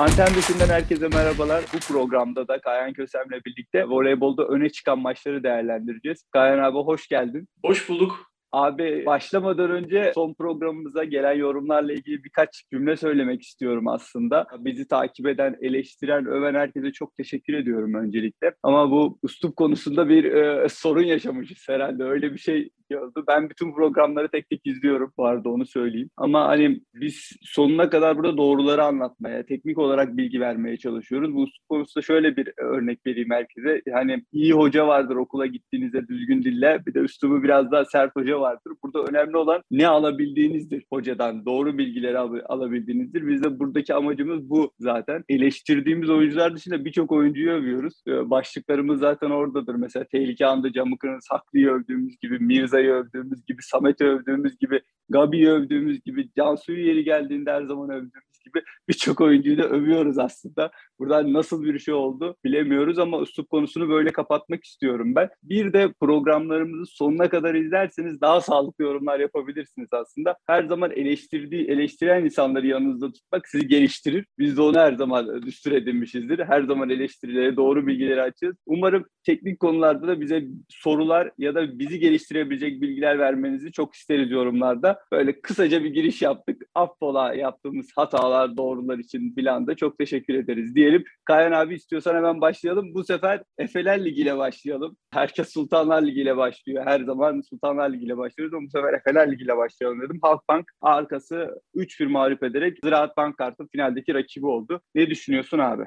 Anten dışından herkese merhabalar. Bu programda da Kayan Kösem'le birlikte voleybolda öne çıkan maçları değerlendireceğiz. Kayan abi hoş geldin. Hoş bulduk. Abi başlamadan önce son programımıza gelen yorumlarla ilgili birkaç cümle söylemek istiyorum aslında. Bizi takip eden, eleştiren, öven herkese çok teşekkür ediyorum öncelikle. Ama bu üslup konusunda bir e, sorun yaşamışız herhalde. Öyle bir şey oldu. Ben bütün programları tek tek izliyorum bu arada onu söyleyeyim. Ama hani biz sonuna kadar burada doğruları anlatmaya, teknik olarak bilgi vermeye çalışıyoruz. Bu konusunda şöyle bir örnek vereyim herkese. Hani iyi hoca vardır okula gittiğinizde düzgün dille. Bir de üslubu biraz daha sert hoca vardır. Burada önemli olan ne alabildiğinizdir hocadan. Doğru bilgileri al- alabildiğinizdir. Biz de buradaki amacımız bu zaten. Eleştirdiğimiz oyuncular dışında birçok oyuncuyu övüyoruz. Ee, Başlıklarımız zaten oradadır. Mesela tehlike anda Camıkır'ın Saklı'yı övdüğümüz gibi, Mirza'yı övdüğümüz gibi, Samet'i övdüğümüz gibi, Gabi'yi övdüğümüz gibi, Cansu'yu yeri geldiğinde her zaman övdüğümüz gibi birçok oyuncuyu da övüyoruz aslında. Buradan nasıl bir şey oldu bilemiyoruz ama üslup konusunu böyle kapatmak istiyorum ben. Bir de programlarımızı sonuna kadar izlerseniz daha sağlıklı yorumlar yapabilirsiniz aslında. Her zaman eleştirdiği, eleştiren insanları yanınızda tutmak sizi geliştirir. Biz de onu her zaman düstur edinmişizdir. Her zaman eleştirilere, doğru bilgileri açığız. Umarım teknik konularda da bize sorular ya da bizi geliştirebilecek bilgiler vermenizi çok isteriz yorumlarda. Böyle kısaca bir giriş yaptık. Affola yaptığımız hatalar, doğrular için filan da çok teşekkür ederiz diyelim. Kayan abi istiyorsan hemen başlayalım. Bu sefer Efeler Ligi ile başlayalım. Herkes Sultanlar Ligi ile başlıyor. Her zaman Sultanlar Ligi ile başlıyoruz ama bu sefer Efeler Ligi ile başlayalım dedim. Halkbank arkası 3-1 mağlup ederek Ziraat Bankart'ın finaldeki rakibi oldu. Ne düşünüyorsun abi?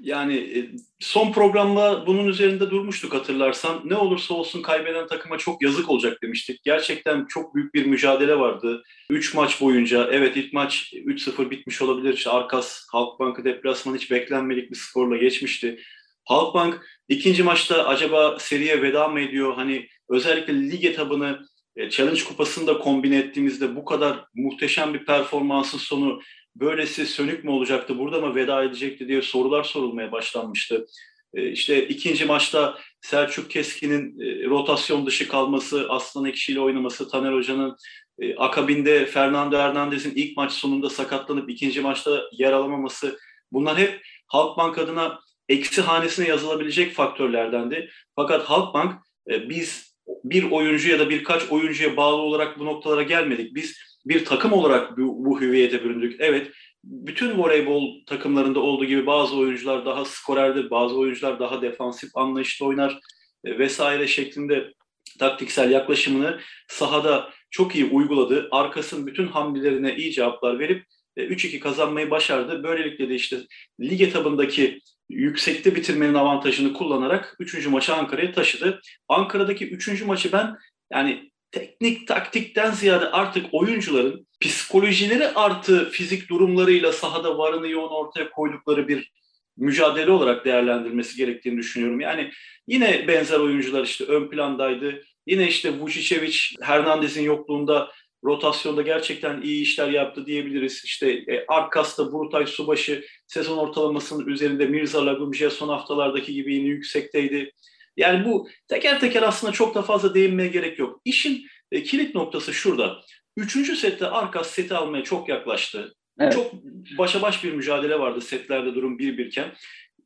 Yani e, son programda bunun üzerinde durmuştuk hatırlarsan. Ne olursa olsun kaybeden takıma çok yazık olacak demiştik. Gerçekten çok büyük bir mücadele vardı. 3 maç boyunca, evet ilk maç 3-0 bitmiş olabilir. İşte Arkas, Halkbank'ı deplasman hiç beklenmedik bir skorla geçmişti. Halkbank ikinci maçta acaba seriye veda mı ediyor? Hani özellikle lig etabını e, Challenge Kupası'nda kombine ettiğimizde bu kadar muhteşem bir performansın sonu böylesi sönük mü olacaktı, burada mı veda edecekti diye sorular sorulmaya başlanmıştı. E, işte ikinci maçta Selçuk Keskin'in e, rotasyon dışı kalması, Aslan Ekşi ile oynaması, Taner Hoca'nın e, akabinde Fernando Hernandez'in ilk maç sonunda sakatlanıp ikinci maçta yer alamaması bunlar hep Halkbank adına eksi hanesine yazılabilecek faktörlerdendi. Fakat Halkbank biz bir oyuncu ya da birkaç oyuncuya bağlı olarak bu noktalara gelmedik. Biz bir takım olarak bu, bu hüviyete büründük. Evet, bütün voleybol takımlarında olduğu gibi bazı oyuncular daha skorerdir, bazı oyuncular daha defansif anlayışlı oynar e, vesaire şeklinde taktiksel yaklaşımını sahada çok iyi uyguladı. Arkasının bütün hamlelerine iyi cevaplar verip 3-2 kazanmayı başardı. Böylelikle de işte lig etabındaki yüksekte bitirmenin avantajını kullanarak 3. maçı Ankara'ya taşıdı. Ankara'daki 3. maçı ben yani teknik taktikten ziyade artık oyuncuların psikolojileri artı fizik durumlarıyla sahada varını yoğun ortaya koydukları bir mücadele olarak değerlendirmesi gerektiğini düşünüyorum. Yani yine benzer oyuncular işte ön plandaydı. Yine işte Vucicevic, Hernandez'in yokluğunda rotasyonda gerçekten iyi işler yaptı diyebiliriz. İşte e, Arkas'ta Burutay Subaşı sezon ortalamasının üzerinde Mirza Lagumci'ye son haftalardaki gibi yine yüksekteydi. Yani bu teker teker aslında çok da fazla değinmeye gerek yok. İşin e, kilit noktası şurada. Üçüncü sette Arkas seti almaya çok yaklaştı. Evet. Çok başa baş bir mücadele vardı setlerde durum bir birken.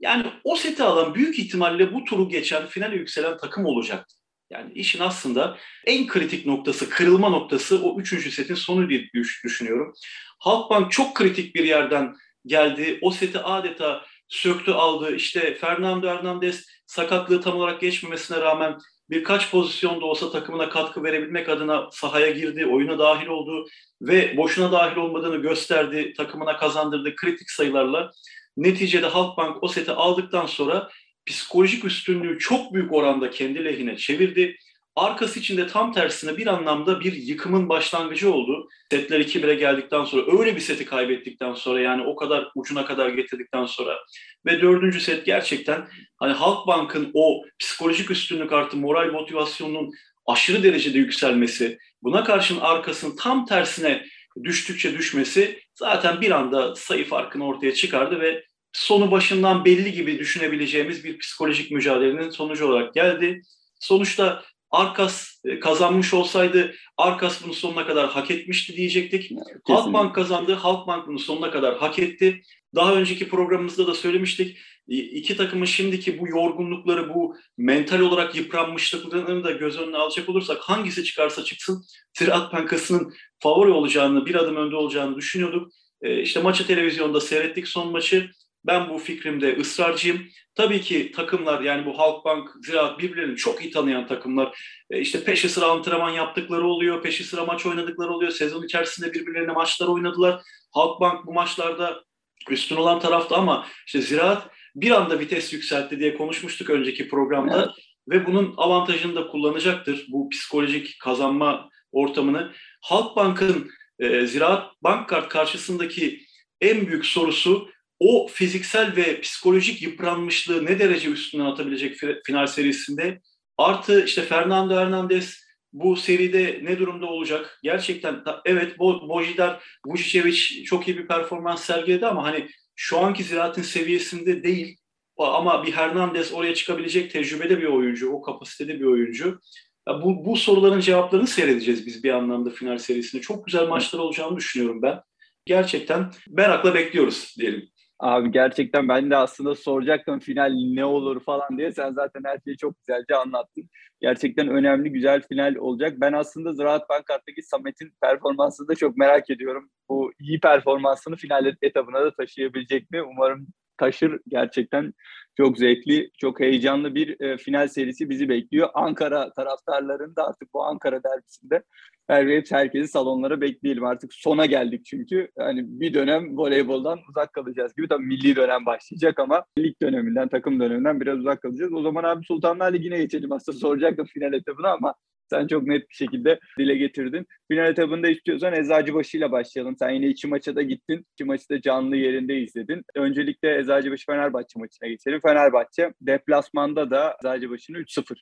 Yani o seti alan büyük ihtimalle bu turu geçen finale yükselen takım olacaktı. Yani işin aslında en kritik noktası, kırılma noktası o üçüncü setin sonu diye düşünüyorum. Halkbank çok kritik bir yerden geldi. O seti adeta söktü aldı. İşte Fernando Hernandez sakatlığı tam olarak geçmemesine rağmen birkaç pozisyonda olsa takımına katkı verebilmek adına sahaya girdi, oyuna dahil oldu ve boşuna dahil olmadığını gösterdi, takımına kazandırdı kritik sayılarla. Neticede Halkbank o seti aldıktan sonra psikolojik üstünlüğü çok büyük oranda kendi lehine çevirdi. Arkası için de tam tersine bir anlamda bir yıkımın başlangıcı oldu. Setler 2-1'e geldikten sonra öyle bir seti kaybettikten sonra yani o kadar ucuna kadar getirdikten sonra ve dördüncü set gerçekten hani Halkbank'ın o psikolojik üstünlük artı moral motivasyonunun aşırı derecede yükselmesi, buna karşın arkasının tam tersine düştükçe düşmesi zaten bir anda sayı farkını ortaya çıkardı ve sonu başından belli gibi düşünebileceğimiz bir psikolojik mücadelenin sonucu olarak geldi. Sonuçta Arkas e, kazanmış olsaydı Arkas bunu sonuna kadar hak etmişti diyecektik. Kesinlikle. Halkbank kazandı. Halkbank bunu sonuna kadar hak etti. Daha önceki programımızda da söylemiştik. İki takımın şimdiki bu yorgunlukları, bu mental olarak yıpranmışlıklarını da göz önüne alacak olursak hangisi çıkarsa çıksın Ziraat Bankası'nın favori olacağını, bir adım önde olacağını düşünüyorduk. E, işte maçı televizyonda seyrettik son maçı. Ben bu fikrimde ısrarcıyım. Tabii ki takımlar yani bu Halkbank, Ziraat birbirlerini çok iyi tanıyan takımlar. E, işte peşi sıra antrenman yaptıkları oluyor, peşi sıra maç oynadıkları oluyor. Sezon içerisinde birbirlerine maçlar oynadılar. Halkbank bu maçlarda üstün olan tarafta ama işte Ziraat bir anda vites yükseltti diye konuşmuştuk önceki programda. Evet. Ve bunun avantajını da kullanacaktır. Bu psikolojik kazanma ortamını. Halkbank'ın e, Ziraat Bankkart karşısındaki en büyük sorusu o fiziksel ve psikolojik yıpranmışlığı ne derece üstünden atabilecek final serisinde. Artı işte Fernando Hernandez bu seride ne durumda olacak? Gerçekten evet Bo Bojidar Vucicevic çok iyi bir performans sergiledi ama hani şu anki ziraatin seviyesinde değil. Ama bir Hernandez oraya çıkabilecek tecrübede bir oyuncu, o kapasitede bir oyuncu. Bu, bu soruların cevaplarını seyredeceğiz biz bir anlamda final serisinde. Çok güzel maçlar olacağını düşünüyorum ben. Gerçekten merakla bekliyoruz diyelim. Abi gerçekten ben de aslında soracaktım final ne olur falan diye. Sen zaten her şeyi çok güzelce anlattın. Gerçekten önemli, güzel final olacak. Ben aslında Ziraat Bankart'taki Samet'in performansını da çok merak ediyorum. Bu iyi performansını final etabına da taşıyabilecek mi? Umarım taşır. Gerçekten çok zevkli, çok heyecanlı bir e, final serisi bizi bekliyor. Ankara taraftarların da artık bu Ankara derbisinde her herkesi salonlara bekleyelim. Artık sona geldik çünkü. Hani bir dönem voleyboldan uzak kalacağız gibi. Tabii milli dönem başlayacak ama lig döneminden, takım döneminden biraz uzak kalacağız. O zaman abi Sultanlar Ligi'ne geçelim. Aslında soracaktım final etabını ama sen çok net bir şekilde dile getirdin. Final etabında istiyorsan Eczacıbaşı ile başlayalım. Sen yine iki maça da gittin. İki maçı da canlı yerinde izledin. Öncelikle Eczacıbaşı Fenerbahçe maçına geçelim. Fenerbahçe deplasmanda da Eczacıbaşı'nı 3-0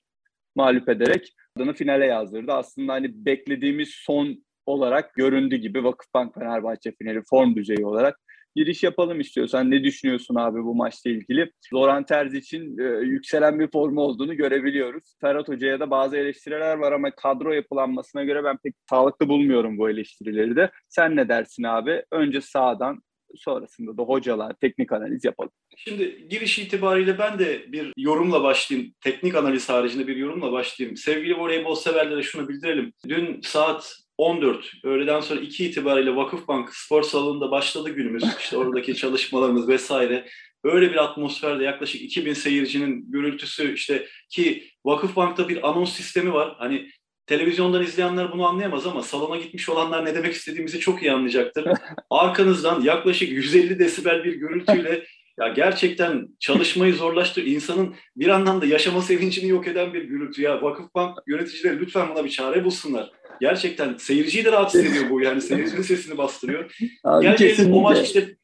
mağlup ederek adını finale yazdırdı. Aslında hani beklediğimiz son olarak göründü gibi Vakıfbank Fenerbahçe finali form düzeyi olarak giriş yapalım istiyorsan. Ne düşünüyorsun abi bu maçla ilgili? Zoran Terz için e, yükselen bir formu olduğunu görebiliyoruz. Ferhat Hoca'ya da bazı eleştiriler var ama kadro yapılanmasına göre ben pek sağlıklı bulmuyorum bu eleştirileri de. Sen ne dersin abi? Önce sağdan sonrasında da hocalar teknik analiz yapalım. Şimdi giriş itibariyle ben de bir yorumla başlayayım. Teknik analiz haricinde bir yorumla başlayayım. Sevgili voleybol severlere şunu bildirelim. Dün saat 14 öğleden sonra 2 itibariyle Vakıfbank spor salonunda başladı günümüz. İşte oradaki çalışmalarımız vesaire. Öyle bir atmosferde yaklaşık 2000 seyircinin gürültüsü işte ki Vakıfbank'ta bir anons sistemi var. Hani televizyondan izleyenler bunu anlayamaz ama salona gitmiş olanlar ne demek istediğimizi çok iyi anlayacaktır. Arkanızdan yaklaşık 150 desibel bir gürültüyle ya gerçekten çalışmayı zorlaştır. insanın bir anlamda yaşama sevincini yok eden bir gürültü. Ya Vakıfbank yöneticileri lütfen buna bir çare bulsunlar. Gerçekten seyirciyi de rahatsız ediyor bu. Yani seyircinin sesini bastırıyor. Abi Gel o maç işte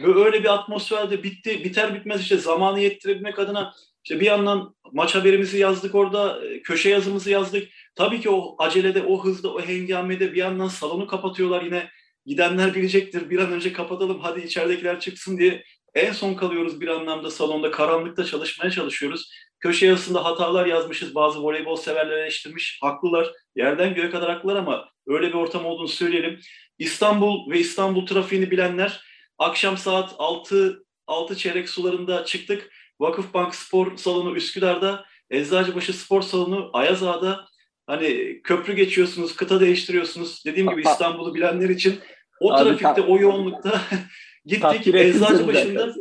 öyle bir atmosferde bitti. Biter bitmez işte zamanı yettirebilmek adına işte bir yandan maç haberimizi yazdık orada, köşe yazımızı yazdık. Tabii ki o acelede, o hızda, o hengamede bir yandan salonu kapatıyorlar yine. Gidenler bilecektir. Bir an önce kapatalım hadi içeridekiler çıksın diye en son kalıyoruz bir anlamda salonda. Karanlıkta çalışmaya çalışıyoruz. Köşe yazısında hatalar yazmışız. Bazı voleybol severler eleştirmiş. Haklılar. Yerden göğe kadar haklılar ama öyle bir ortam olduğunu söyleyelim. İstanbul ve İstanbul trafiğini bilenler akşam saat 6 6 çeyrek sularında çıktık. Vakıfbank Spor Salonu Üsküdar'da, Eczacıbaşı Spor Salonu Ayaz Ağa'da hani köprü geçiyorsunuz, kıta değiştiriyorsunuz. Dediğim gibi İstanbul'u bilenler için o Abi, trafikte, o yoğunlukta gittik Eczacıbaşı'nda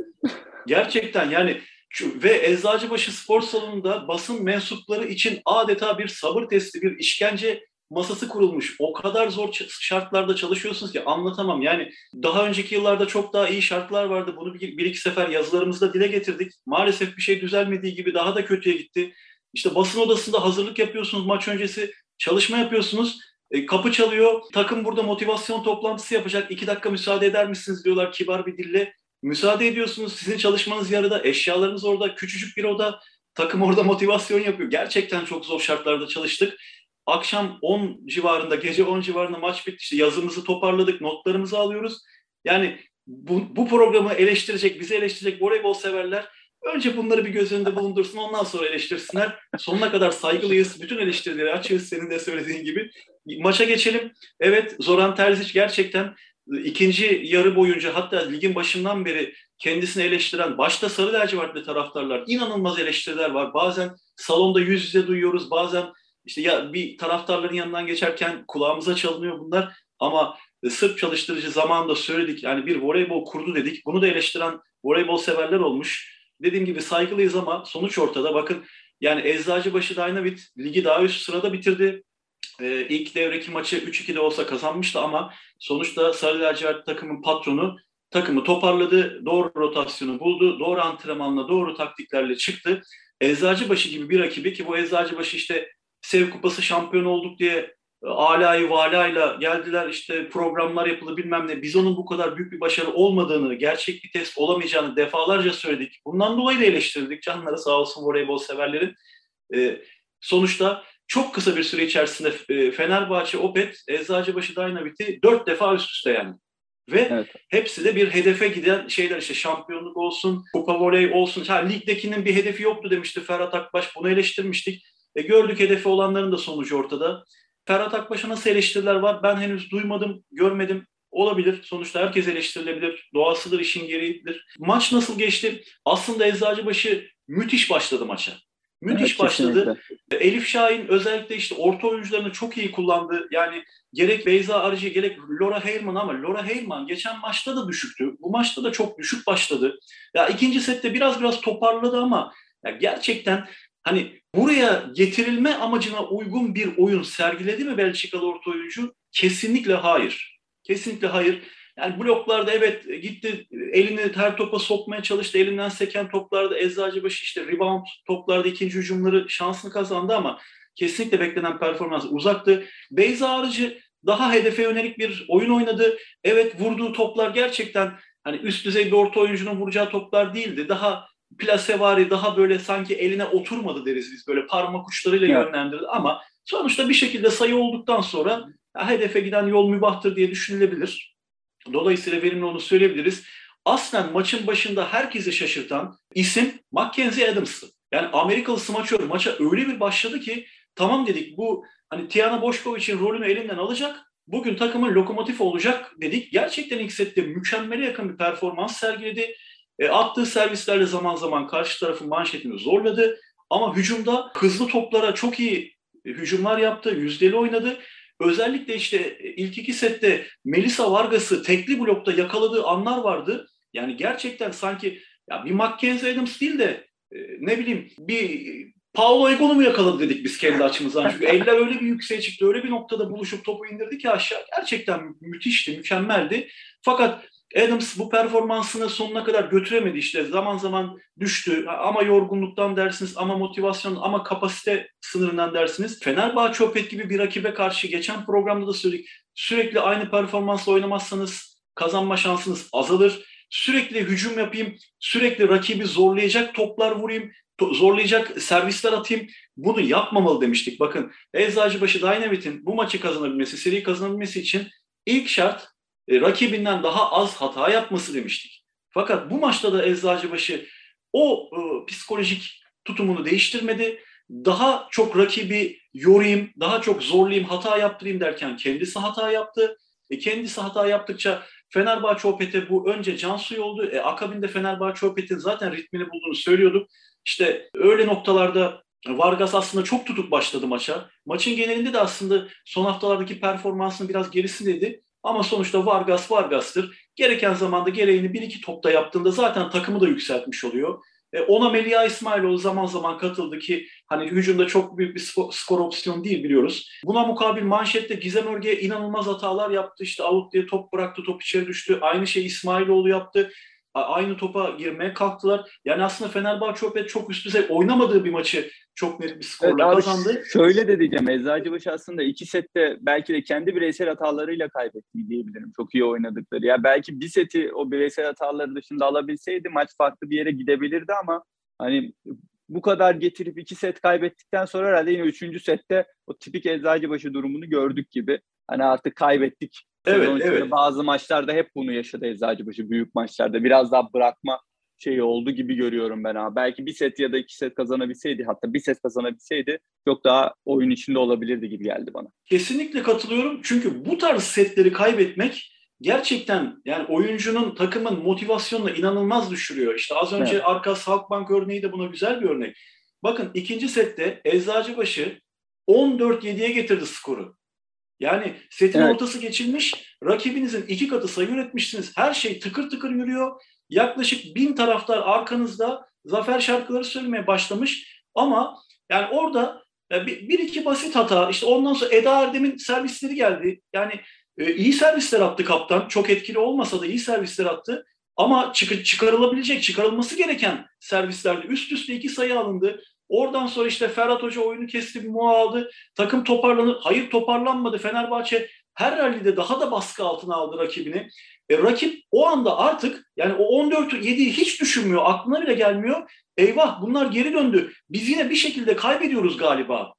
gerçekten yani şu, ve Eczacıbaşı Spor Salonu'nda basın mensupları için adeta bir sabır testi, bir işkence masası kurulmuş. O kadar zor şartlarda çalışıyorsunuz ki anlatamam. Yani daha önceki yıllarda çok daha iyi şartlar vardı. Bunu bir, bir iki sefer yazılarımızda dile getirdik. Maalesef bir şey düzelmediği gibi daha da kötüye gitti. İşte basın odasında hazırlık yapıyorsunuz maç öncesi, çalışma yapıyorsunuz. E, kapı çalıyor, takım burada motivasyon toplantısı yapacak. İki dakika müsaade eder misiniz diyorlar kibar bir dille. Müsaade ediyorsunuz, sizin çalışmanız yarıda, eşyalarınız orada, küçücük bir oda. Takım orada motivasyon yapıyor. Gerçekten çok zor şartlarda çalıştık. Akşam 10 civarında, gece 10 civarında maç bitti. İşte yazımızı toparladık, notlarımızı alıyoruz. Yani bu, bu programı eleştirecek, bizi eleştirecek voleybol severler Önce bunları bir göz önünde bulundursun ondan sonra eleştirsinler. Sonuna kadar saygılıyız. Bütün eleştirileri açığız senin de söylediğin gibi. Maça geçelim. Evet Zoran Terzic gerçekten ikinci yarı boyunca hatta ligin başından beri kendisini eleştiren başta sarı lacivertli taraftarlar inanılmaz eleştiriler var. Bazen salonda yüz yüze duyuyoruz bazen işte ya bir taraftarların yanından geçerken kulağımıza çalınıyor bunlar ama Sırp çalıştırıcı zamanında söyledik yani bir voleybol kurdu dedik. Bunu da eleştiren voleybol severler olmuş. Dediğim gibi saygılıyız ama sonuç ortada. Bakın yani Eczacıbaşı Dynavit ligi daha üst sırada bitirdi. Ee, ilk devreki maçı 3-2'de olsa kazanmıştı ama sonuçta Sarı Lacivert takımın patronu takımı toparladı. Doğru rotasyonu buldu. Doğru antrenmanla, doğru taktiklerle çıktı. Eczacıbaşı gibi bir rakibi ki bu Eczacıbaşı işte Sev Kupası şampiyon olduk diye alayı valayla geldiler işte programlar yapıldı bilmem ne. Biz onun bu kadar büyük bir başarı olmadığını, gerçek bir test olamayacağını defalarca söyledik. Bundan dolayı da eleştirdik canları sağ olsun voleybol severlerin. Ee, sonuçta çok kısa bir süre içerisinde e, Fenerbahçe, Opet, Eczacıbaşı Dynavit'i dört defa üst üste yendi. Ve evet. hepsi de bir hedefe giden şeyler işte şampiyonluk olsun, kupa voley olsun. Ha, ligdekinin bir hedefi yoktu demişti Ferhat Akbaş. Bunu eleştirmiştik. E, gördük hedefi olanların da sonucu ortada. Ferhat Akbaş'a nasıl eleştiriler var? Ben henüz duymadım, görmedim. Olabilir. Sonuçta herkes eleştirilebilir. Doğasıdır, işin gereğidir. Maç nasıl geçti? Aslında Eczacıbaşı müthiş başladı maça. Müthiş evet, başladı. Kesinlikle. Elif Şahin özellikle işte orta oyuncularını çok iyi kullandı. Yani gerek Beyza Arıcı gerek Laura Heyman ama Laura Heyman geçen maçta da düşüktü. Bu maçta da çok düşük başladı. Ya ikinci sette biraz biraz toparladı ama ya gerçekten hani buraya getirilme amacına uygun bir oyun sergiledi mi Belçikalı orta oyuncu? Kesinlikle hayır. Kesinlikle hayır. Yani bloklarda evet gitti elini her topa sokmaya çalıştı. Elinden seken toplarda Eczacıbaşı işte rebound toplarda ikinci hücumları şansını kazandı ama kesinlikle beklenen performans uzaktı. Beyza Arıcı daha hedefe yönelik bir oyun oynadı. Evet vurduğu toplar gerçekten hani üst düzey bir orta oyuncunun vuracağı toplar değildi. Daha plasevari daha böyle sanki eline oturmadı deriz biz böyle parmak uçlarıyla evet. yönlendirdi ama sonuçta bir şekilde sayı olduktan sonra ya, hedefe giden yol mübahtır diye düşünülebilir. Dolayısıyla verimli onu söyleyebiliriz. Aslen maçın başında herkesi şaşırtan isim Mackenzie Adams'tı. Yani Amerikalı smaçör maça öyle bir başladı ki tamam dedik bu hani Tiana Boşkoviç'in rolünü elinden alacak. Bugün takımın lokomotif olacak dedik. Gerçekten ilk sette mükemmele yakın bir performans sergiledi. E, attığı servislerle zaman zaman karşı tarafın manşetini zorladı. Ama hücumda hızlı toplara çok iyi hücumlar yaptı, yüzdeli oynadı. Özellikle işte ilk iki sette Melissa Vargas'ı tekli blokta yakaladığı anlar vardı. Yani gerçekten sanki ya bir Mackenzie Adams değil de e, ne bileyim bir Paolo Egon'u mu yakaladı dedik biz kendi açımızdan. Çünkü eller öyle bir yükseğe çıktı, öyle bir noktada buluşup topu indirdi ki aşağı. Gerçekten müthişti, mükemmeldi. Fakat Adams bu performansını sonuna kadar götüremedi işte. Zaman zaman düştü. Ama yorgunluktan dersiniz, ama motivasyon, ama kapasite sınırından dersiniz. Fenerbahçe Opet gibi bir rakibe karşı geçen programda da söyledik. Sürekli aynı performansla oynamazsanız kazanma şansınız azalır. Sürekli hücum yapayım, sürekli rakibi zorlayacak toplar vurayım, zorlayacak servisler atayım. Bunu yapmamalı demiştik. Bakın Eczacıbaşı Dynamit'in bu maçı kazanabilmesi, seri kazanabilmesi için ilk şart e, rakibinden daha az hata yapması demiştik. Fakat bu maçta da Eczacıbaşı o e, psikolojik tutumunu değiştirmedi. Daha çok rakibi yorayım, daha çok zorlayayım, hata yaptırayım derken kendisi hata yaptı. E, kendisi hata yaptıkça Fenerbahçe Opet'e bu önce can suyu oldu. E, akabinde Fenerbahçe Opet'in zaten ritmini bulduğunu söylüyorduk. İşte öyle noktalarda Vargas aslında çok tutuk başladı maça. Maçın genelinde de aslında son haftalardaki performansının biraz gerisindeydi. Ama sonuçta Vargas Vargas'tır. Gereken zamanda gereğini bir iki topta yaptığında zaten takımı da yükseltmiş oluyor. E, ona Melia İsmailoğlu zaman zaman katıldı ki hani hücumda çok büyük bir skor, skor opsiyonu değil biliyoruz. Buna mukabil manşette Gizem Örge inanılmaz hatalar yaptı. İşte out diye top bıraktı, top içeri düştü. Aynı şey İsmailoğlu yaptı aynı topa girmeye kalktılar. Yani aslında Fenerbahçe Opet çok üst düzey oynamadığı bir maçı çok net bir skorla evet, kazandı. Şöyle de diyeceğim Eczacıbaşı aslında iki sette belki de kendi bireysel hatalarıyla kaybetti diyebilirim. Çok iyi oynadıkları. Ya belki bir seti o bireysel hataları dışında alabilseydi maç farklı bir yere gidebilirdi ama hani bu kadar getirip iki set kaybettikten sonra herhalde yine üçüncü sette o tipik Eczacıbaşı durumunu gördük gibi. Hani artık kaybettik Evet, evet. Bazı maçlarda hep bunu yaşadı Eczacıbaşı büyük maçlarda. Biraz daha bırakma şeyi oldu gibi görüyorum ben abi. Belki bir set ya da iki set kazanabilseydi hatta bir set kazanabilseydi çok daha oyun içinde olabilirdi gibi geldi bana. Kesinlikle katılıyorum. Çünkü bu tarz setleri kaybetmek gerçekten yani oyuncunun takımın motivasyonunu inanılmaz düşürüyor. İşte az önce evet. Arkas Halkbank örneği de buna güzel bir örnek. Bakın ikinci sette Eczacıbaşı 14-7'ye getirdi skoru. Yani setin evet. ortası geçilmiş, rakibinizin iki katı sayı üretmişsiniz. Her şey tıkır tıkır yürüyor. Yaklaşık bin taraftar arkanızda zafer şarkıları söylemeye başlamış. Ama yani orada bir, bir iki basit hata, işte ondan sonra Eda Erdem'in servisleri geldi. Yani e, iyi servisler attı kaptan. Çok etkili olmasa da iyi servisler attı. Ama çık çıkarılabilecek, çıkarılması gereken servislerde üst üste iki sayı alındı. Oradan sonra işte Ferhat Hoca oyunu kesti, bir muha aldı. Takım toparlanır. Hayır toparlanmadı. Fenerbahçe her rallide daha da baskı altına aldı rakibini. E, rakip o anda artık yani o 14 7'yi hiç düşünmüyor. Aklına bile gelmiyor. Eyvah bunlar geri döndü. Biz yine bir şekilde kaybediyoruz galiba.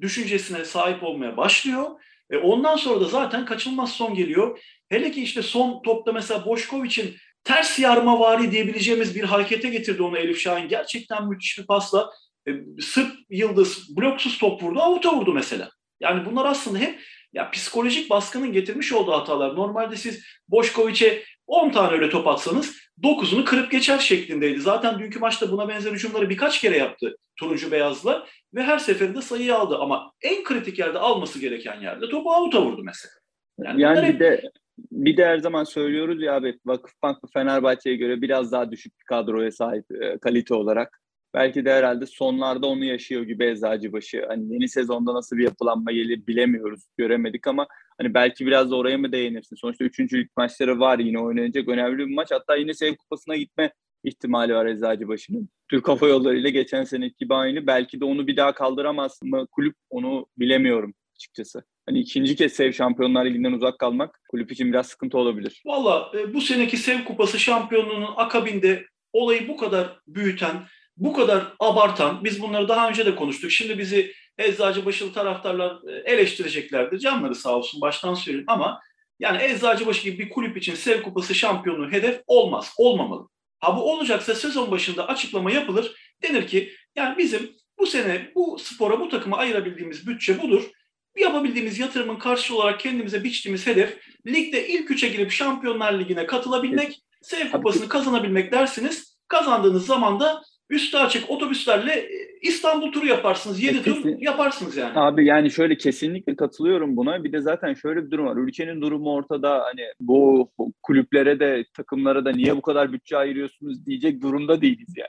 Düşüncesine sahip olmaya başlıyor. E, ondan sonra da zaten kaçınılmaz son geliyor. Hele ki işte son topta mesela Boşkoviç'in ters yarma vari diyebileceğimiz bir harekete getirdi onu Elif Şahin. Gerçekten müthiş bir pasla e, Sırp Yıldız bloksuz top vurdu, avuta vurdu mesela. Yani bunlar aslında hep ya psikolojik baskının getirmiş olduğu hatalar. Normalde siz Boşkoviç'e 10 tane öyle top atsanız 9'unu kırıp geçer şeklindeydi. Zaten dünkü maçta buna benzer hücumları birkaç kere yaptı turuncu beyazla ve her seferinde sayıyı aldı. Ama en kritik yerde alması gereken yerde topu avuta vurdu mesela. Yani, yani bir de bir de her zaman söylüyoruz ya abi Vakıfbank Fenerbahçe'ye göre biraz daha düşük bir kadroya sahip e, kalite olarak. Belki de herhalde sonlarda onu yaşıyor gibi Eczacıbaşı. Hani yeni sezonda nasıl bir yapılanma gelir bilemiyoruz, göremedik ama hani belki biraz da oraya mı değinirsin? Sonuçta üçüncülük maçları var yine oynanacak önemli bir maç. Hatta yine Sev Kupası'na gitme ihtimali var Eczacıbaşı'nın. Türk Hava Yolları ile geçen seneki gibi aynı. Belki de onu bir daha kaldıramaz mı kulüp onu bilemiyorum açıkçası. Hani ikinci kez Sev Şampiyonlar Ligi'nden uzak kalmak kulüp için biraz sıkıntı olabilir. Valla e, bu seneki Sev Kupası şampiyonluğunun akabinde olayı bu kadar büyüten, bu kadar abartan, biz bunları daha önce de konuştuk. Şimdi bizi Eczacıbaşılı taraftarlar e, eleştireceklerdir. Canları sağ olsun baştan söyleyeyim ama yani Eczacıbaşı gibi bir kulüp için Sev Kupası şampiyonluğu hedef olmaz, olmamalı. Ha bu olacaksa sezon başında açıklama yapılır. Denir ki yani bizim bu sene bu spora, bu takıma ayırabildiğimiz bütçe budur. Yapabildiğimiz yatırımın karşılığı olarak kendimize biçtiğimiz hedef ligde ilk üçe girip Şampiyonlar Ligi'ne katılabilmek, Sev Kupası'nı kazanabilmek dersiniz. Kazandığınız zaman da üstü açık otobüslerle e, İstanbul turu yaparsınız. 7 tur yaparsınız yani. Abi yani şöyle kesinlikle katılıyorum buna. Bir de zaten şöyle bir durum var. Ülkenin durumu ortada. Hani bu kulüplere de takımlara da niye bu kadar bütçe ayırıyorsunuz diyecek durumda değiliz yani.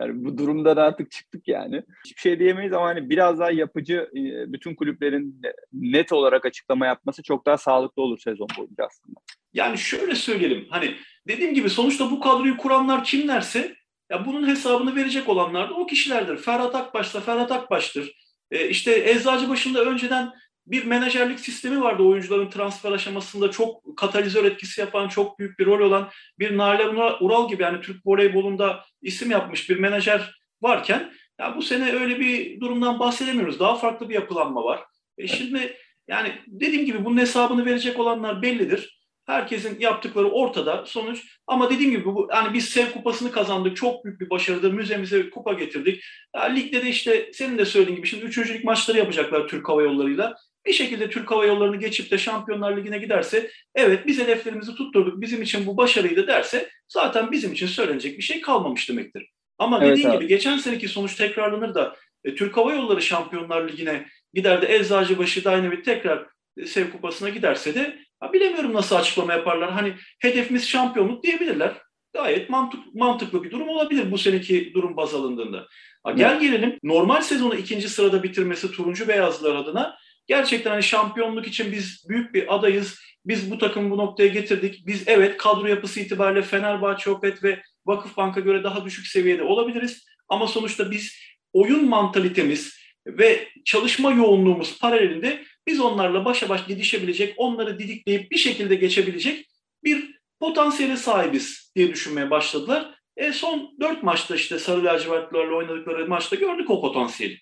Yani bu durumda da artık çıktık yani. Hiçbir şey diyemeyiz ama hani biraz daha yapıcı e, bütün kulüplerin net olarak açıklama yapması çok daha sağlıklı olur sezon boyunca aslında. Yani şöyle söyleyelim. Hani dediğim gibi sonuçta bu kadroyu kuranlar kimlerse ya bunun hesabını verecek olanlar da o kişilerdir. Ferhat Akbaş'ta Ferhat Akbaş'tır. E, işte Eczacıbaşı'nda önceden bir menajerlik sistemi vardı oyuncuların transfer aşamasında çok katalizör etkisi yapan, çok büyük bir rol olan bir Nalan Ural gibi yani Türk voleybolunda isim yapmış bir menajer varken ya bu sene öyle bir durumdan bahsedemiyoruz. Daha farklı bir yapılanma var. E şimdi yani dediğim gibi bunun hesabını verecek olanlar bellidir. Herkesin yaptıkları ortada sonuç. Ama dediğim gibi bu yani biz Sev Kupası'nı kazandık. Çok büyük bir başarıdır. Müzemize kupa getirdik. Ya, ligde de işte senin de söylediğin gibi şimdi üçüncülük maçları yapacaklar Türk Hava Yolları'yla. Bir şekilde Türk Hava Yolları'nı geçip de Şampiyonlar Ligi'ne giderse evet biz hedeflerimizi tutturduk. Bizim için bu başarıydı derse zaten bizim için söylenecek bir şey kalmamış demektir. Ama dediğin evet, gibi geçen seneki sonuç tekrarlanır da e, Türk Hava Yolları Şampiyonlar Ligi'ne gider de Eczacıbaşı Dynamit tekrar e, Sev Kupası'na giderse de Ha, bilemiyorum nasıl açıklama yaparlar. Hani hedefimiz şampiyonluk diyebilirler. Gayet mantık, mantıklı bir durum olabilir bu seneki durum baz alındığında. Ha, gel gelelim normal sezonu ikinci sırada bitirmesi turuncu beyazlar adına gerçekten hani şampiyonluk için biz büyük bir adayız. Biz bu takımı bu noktaya getirdik. Biz evet kadro yapısı itibariyle Fenerbahçe, Opet ve Vakıfbank'a göre daha düşük seviyede olabiliriz. Ama sonuçta biz oyun mantalitemiz ve çalışma yoğunluğumuz paralelinde biz onlarla başa baş gidişebilecek, onları didikleyip bir şekilde geçebilecek bir potansiyele sahibiz diye düşünmeye başladılar. E son dört maçta işte Sarı Lacivertlilerle oynadıkları maçta gördük o potansiyeli.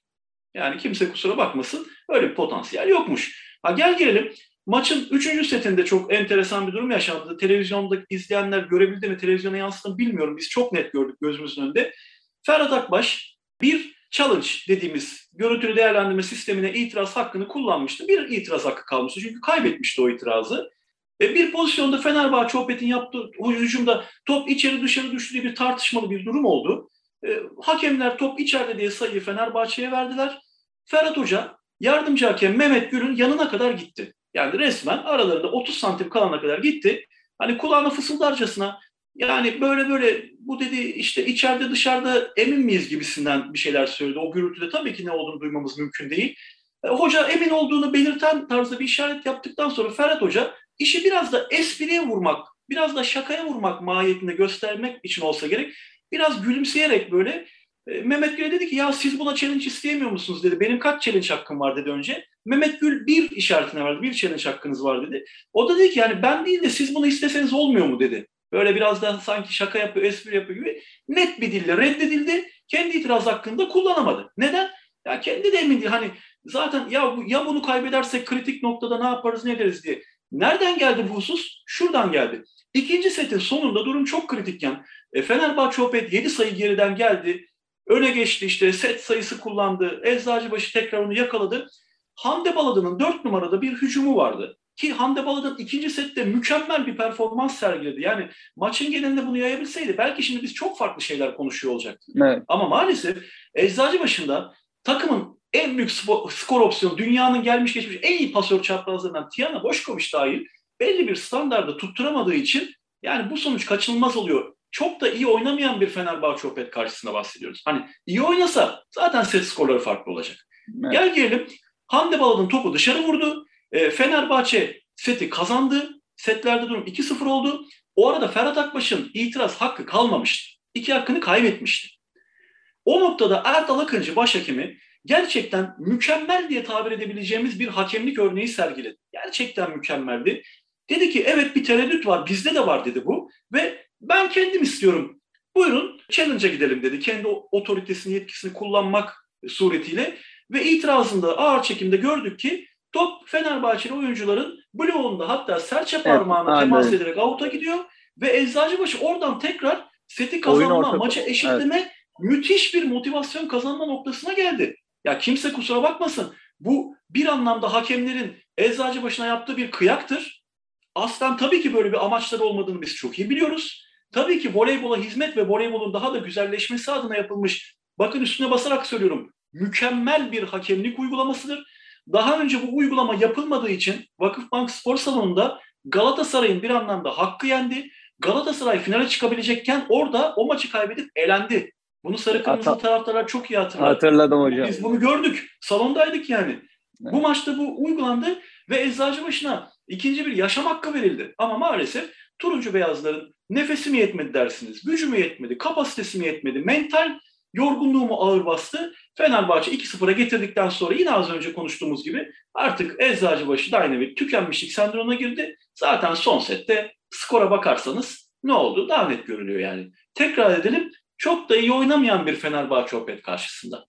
Yani kimse kusura bakmasın öyle bir potansiyel yokmuş. Ha gel gelelim Maçın 3. setinde çok enteresan bir durum yaşandı. Televizyonda izleyenler görebildi mi, televizyona yansıdı bilmiyorum. Biz çok net gördük gözümüzün önünde. Ferhat Akbaş bir challenge dediğimiz görüntülü değerlendirme sistemine itiraz hakkını kullanmıştı. Bir itiraz hakkı kalmıştı çünkü kaybetmişti o itirazı. Ve bir pozisyonda Fenerbahçe Opet'in yaptığı hücumda top içeri dışarı düştüğü bir tartışmalı bir durum oldu. E, hakemler top içeride diye sayıyı Fenerbahçe'ye verdiler. Ferhat Hoca yardımcı hakem Mehmet Gül'ün yanına kadar gitti. Yani resmen aralarında 30 santim kalana kadar gitti. Hani kulağına fısıldarcasına yani böyle böyle bu dedi işte içeride dışarıda emin miyiz gibisinden bir şeyler söyledi. O gürültüde tabii ki ne olduğunu duymamız mümkün değil. E, hoca emin olduğunu belirten tarzda bir işaret yaptıktan sonra Ferhat Hoca işi biraz da espriye vurmak, biraz da şakaya vurmak mahiyetinde göstermek için olsa gerek biraz gülümseyerek böyle e, Mehmet Gül'e dedi ki ya siz buna challenge isteyemiyor musunuz dedi. Benim kaç challenge hakkım var dedi önce. Mehmet Gül bir işaretine verdi. Bir challenge hakkınız var dedi. O da dedi ki yani ben değil de siz bunu isteseniz olmuyor mu dedi. Böyle biraz daha sanki şaka yapıyor, espri yapıyor gibi net bir dille reddedildi. Kendi itiraz hakkında kullanamadı. Neden? Ya kendi de emin değil. Hani zaten ya, ya bunu kaybedersek kritik noktada ne yaparız ne ederiz diye. Nereden geldi bu husus? Şuradan geldi. İkinci setin sonunda durum çok kritikken e, Fenerbahçe Opet 7 sayı geriden geldi. Öne geçti işte set sayısı kullandı. Eczacıbaşı tekrar onu yakaladı. Hande Baladı'nın 4 numarada bir hücumu vardı. Ki Hande Baladın ikinci sette mükemmel bir performans sergiledi. Yani maçın genelinde bunu yayabilseydi belki şimdi biz çok farklı şeyler konuşuyor olacaktık. Evet. Ama maalesef Eczacıbaşı'nda takımın en büyük skor opsiyonu, dünyanın gelmiş geçmiş en iyi pasör çaprazlarından Tiana Boşkoviç dahil belli bir standarda tutturamadığı için yani bu sonuç kaçınılmaz oluyor. Çok da iyi oynamayan bir Fenerbahçe Opet karşısında bahsediyoruz. Hani iyi oynasa zaten set skorları farklı olacak. Evet. Gel gelelim Hande Baladın topu dışarı vurdu. E, Fenerbahçe seti kazandı. Setlerde durum 2-0 oldu. O arada Ferhat Akbaş'ın itiraz hakkı kalmamıştı. İki hakkını kaybetmişti. O noktada Erdal Akıncı başhakimi gerçekten mükemmel diye tabir edebileceğimiz bir hakemlik örneği sergiledi. Gerçekten mükemmeldi. Dedi ki evet bir tereddüt var bizde de var dedi bu ve ben kendim istiyorum. Buyurun challenge'a gidelim dedi. Kendi otoritesini yetkisini kullanmak suretiyle ve itirazında ağır çekimde gördük ki top Fenerbahçeli oyuncuların bloğunda hatta serçe parmağına evet, temas ederek avuta gidiyor ve Eczacıbaşı oradan tekrar seti kazanma, maçı eşitleme evet. müthiş bir motivasyon kazanma noktasına geldi. Ya kimse kusura bakmasın. Bu bir anlamda hakemlerin Eczacıbaşı'na yaptığı bir kıyaktır. Aslen tabii ki böyle bir amaçları olmadığını biz çok iyi biliyoruz. Tabii ki voleybola hizmet ve voleybolun daha da güzelleşmesi adına yapılmış, bakın üstüne basarak söylüyorum, mükemmel bir hakemlik uygulamasıdır. Daha önce bu uygulama yapılmadığı için Vakıfbank Spor Salonu'nda Galatasaray'ın bir anlamda hakkı yendi. Galatasaray finale çıkabilecekken orada o maçı kaybedip elendi. Bunu sarı kırmızı Hat- taraftarlar çok iyi hatırlar. Hatırladım hocam. Biz bunu gördük. Salondaydık yani. Evet. Bu maçta bu uygulandı ve Eczacıbaşı'na ikinci bir yaşam hakkı verildi. Ama maalesef turuncu beyazların nefesi mi yetmedi dersiniz, gücü mü yetmedi, kapasitesi mi yetmedi, mental yorgunluğu mu ağır bastı. Fenerbahçe 2-0'a getirdikten sonra yine az önce konuştuğumuz gibi artık Eczacıbaşı Dynamit tükenmişlik sendromuna girdi. Zaten son sette skora bakarsanız ne oldu? Daha net görülüyor yani. Tekrar edelim çok da iyi oynamayan bir Fenerbahçe Opet karşısında.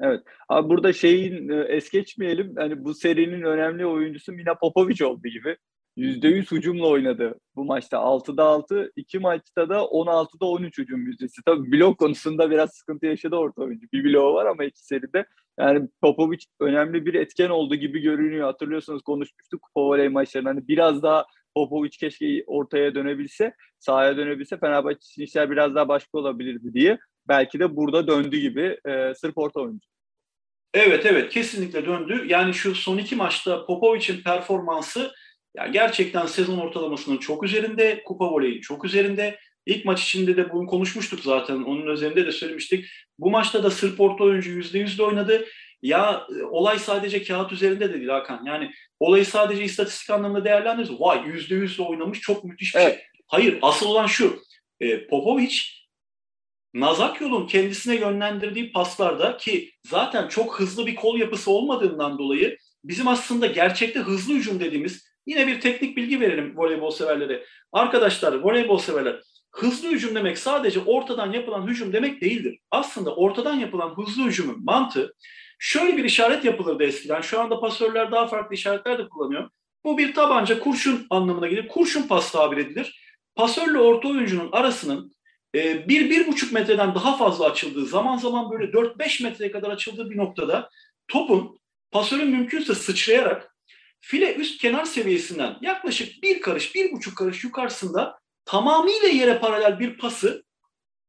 Evet. Abi burada şeyin e, es geçmeyelim. Hani bu serinin önemli oyuncusu Mina Popovic oldu gibi. %100 hücumla oynadı bu maçta. 6'da 6, iki maçta da 16'da 13 hücum yüzdesi. Tabii blok konusunda biraz sıkıntı yaşadı orta oyuncu. Bir bloğu var ama iki seride. Yani Popovic önemli bir etken oldu gibi görünüyor. Hatırlıyorsunuz konuşmuştuk kupa voley maçlarında. Hani biraz daha Popovic keşke ortaya dönebilse, sahaya dönebilse Fenerbahçe için işler biraz daha başka olabilirdi diye. Belki de burada döndü gibi e, sırf orta oyuncu. Evet evet kesinlikle döndü. Yani şu son iki maçta Popovic'in performansı ya gerçekten sezon ortalamasının çok üzerinde, kupa voleyin çok üzerinde. İlk maç içinde de bunu konuşmuştuk zaten. Onun üzerinde de söylemiştik. Bu maçta da Sırp orta oyuncu %100 de oynadı. Ya olay sadece kağıt üzerinde de değil Hakan. Yani olayı sadece istatistik anlamında değerlendiriyoruz. Vay %100 de oynamış çok müthiş bir şey. evet. şey. Hayır asıl olan şu. E, Popovic Nazak yolun kendisine yönlendirdiği paslarda ki zaten çok hızlı bir kol yapısı olmadığından dolayı bizim aslında gerçekte hızlı hücum dediğimiz Yine bir teknik bilgi verelim voleybol severlere. Arkadaşlar voleybol severler hızlı hücum demek sadece ortadan yapılan hücum demek değildir. Aslında ortadan yapılan hızlı hücumun mantığı şöyle bir işaret yapılırdı eskiden. Şu anda pasörler daha farklı işaretler de kullanıyor. Bu bir tabanca kurşun anlamına gelir. Kurşun pas tabir edilir. Pasörle orta oyuncunun arasının e, bir, bir buçuk metreden daha fazla açıldığı, zaman zaman böyle 4-5 metreye kadar açıldığı bir noktada topun pasörün mümkünse sıçrayarak file üst kenar seviyesinden yaklaşık bir karış, bir buçuk karış yukarısında tamamıyla yere paralel bir pası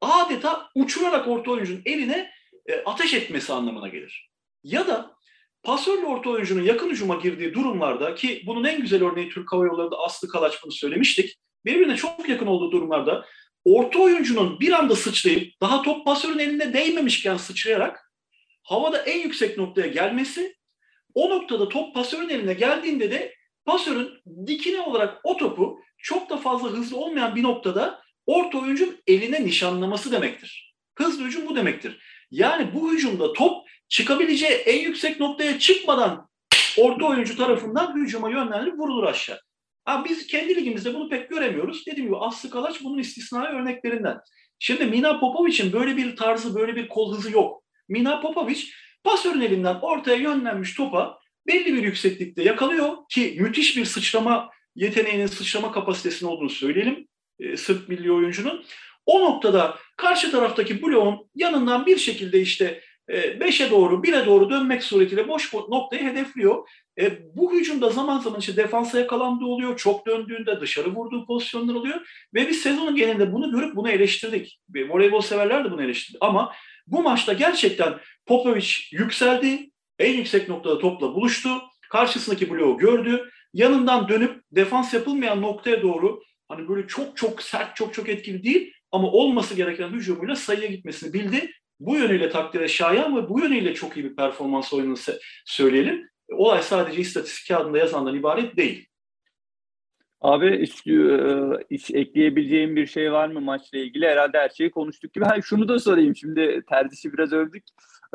adeta uçurarak orta oyuncunun eline e, ateş etmesi anlamına gelir. Ya da pasörlü orta oyuncunun yakın hücuma girdiği durumlarda ki bunun en güzel örneği Türk Hava Yolları'nda Aslı Kalaç bunu söylemiştik. Birbirine çok yakın olduğu durumlarda orta oyuncunun bir anda sıçrayıp daha top pasörün elinde değmemişken sıçrayarak havada en yüksek noktaya gelmesi o noktada top pasörün eline geldiğinde de pasörün dikine olarak o topu çok da fazla hızlı olmayan bir noktada orta oyuncunun eline nişanlaması demektir. Hızlı hücum bu demektir. Yani bu hücumda top çıkabileceği en yüksek noktaya çıkmadan orta oyuncu tarafından hücuma yönlendirilip vurulur aşağı. Ha, biz kendi ligimizde bunu pek göremiyoruz. Dediğim gibi Aslı Kalaç bunun istisnai örneklerinden. Şimdi Mina Popovic'in böyle bir tarzı, böyle bir kol hızı yok. Mina Popovic pasörün elinden ortaya yönlenmiş topa belli bir yükseklikte yakalıyor ki müthiş bir sıçrama yeteneğinin, sıçrama kapasitesinin olduğunu söyleyelim e, Sırp milli oyuncunun. O noktada karşı taraftaki bloğun yanından bir şekilde işte 5'e ee, doğru, 1'e doğru dönmek suretiyle boş noktayı hedefliyor. E, bu hücumda zaman zaman işte defansa yakalandığı oluyor, çok döndüğünde dışarı vurduğu pozisyonlar oluyor ve biz sezonun genelinde bunu görüp bunu eleştirdik. Voleybol severler de bunu eleştirdi. Ama bu maçta gerçekten Popovic yükseldi, en yüksek noktada topla buluştu, karşısındaki bloğu gördü, yanından dönüp defans yapılmayan noktaya doğru hani böyle çok çok sert, çok çok etkili değil ama olması gereken hücumuyla sayıya gitmesini bildi bu yönüyle takdire şayan ve bu yönüyle çok iyi bir performans oyununu söyleyelim. Olay sadece istatistik kağıdında yazandan ibaret değil. Abi hiç, hiç ekleyebileceğim bir şey var mı maçla ilgili? Herhalde her şeyi konuştuk gibi. Ha, şunu da sorayım şimdi Terzic'i biraz övdük.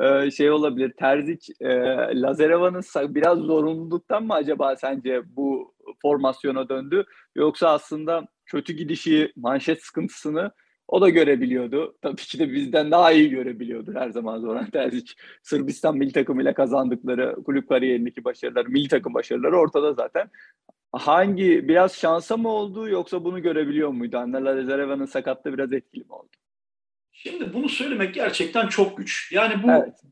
Ee, şey olabilir. Terzic e, biraz zorunluluktan mı acaba sence bu formasyona döndü? Yoksa aslında kötü gidişi, manşet sıkıntısını o da görebiliyordu. Tabii ki de bizden daha iyi görebiliyordu her zaman Zoran Terzic. Sırbistan milli takımıyla kazandıkları kulüp kariyerindeki başarılar, milli takım başarıları ortada zaten. Hangi biraz şansa mı oldu yoksa bunu görebiliyor muydu? Anna Lazareva'nın sakatlığı biraz etkili mi oldu? Şimdi bunu söylemek gerçekten çok güç. Yani bu evet.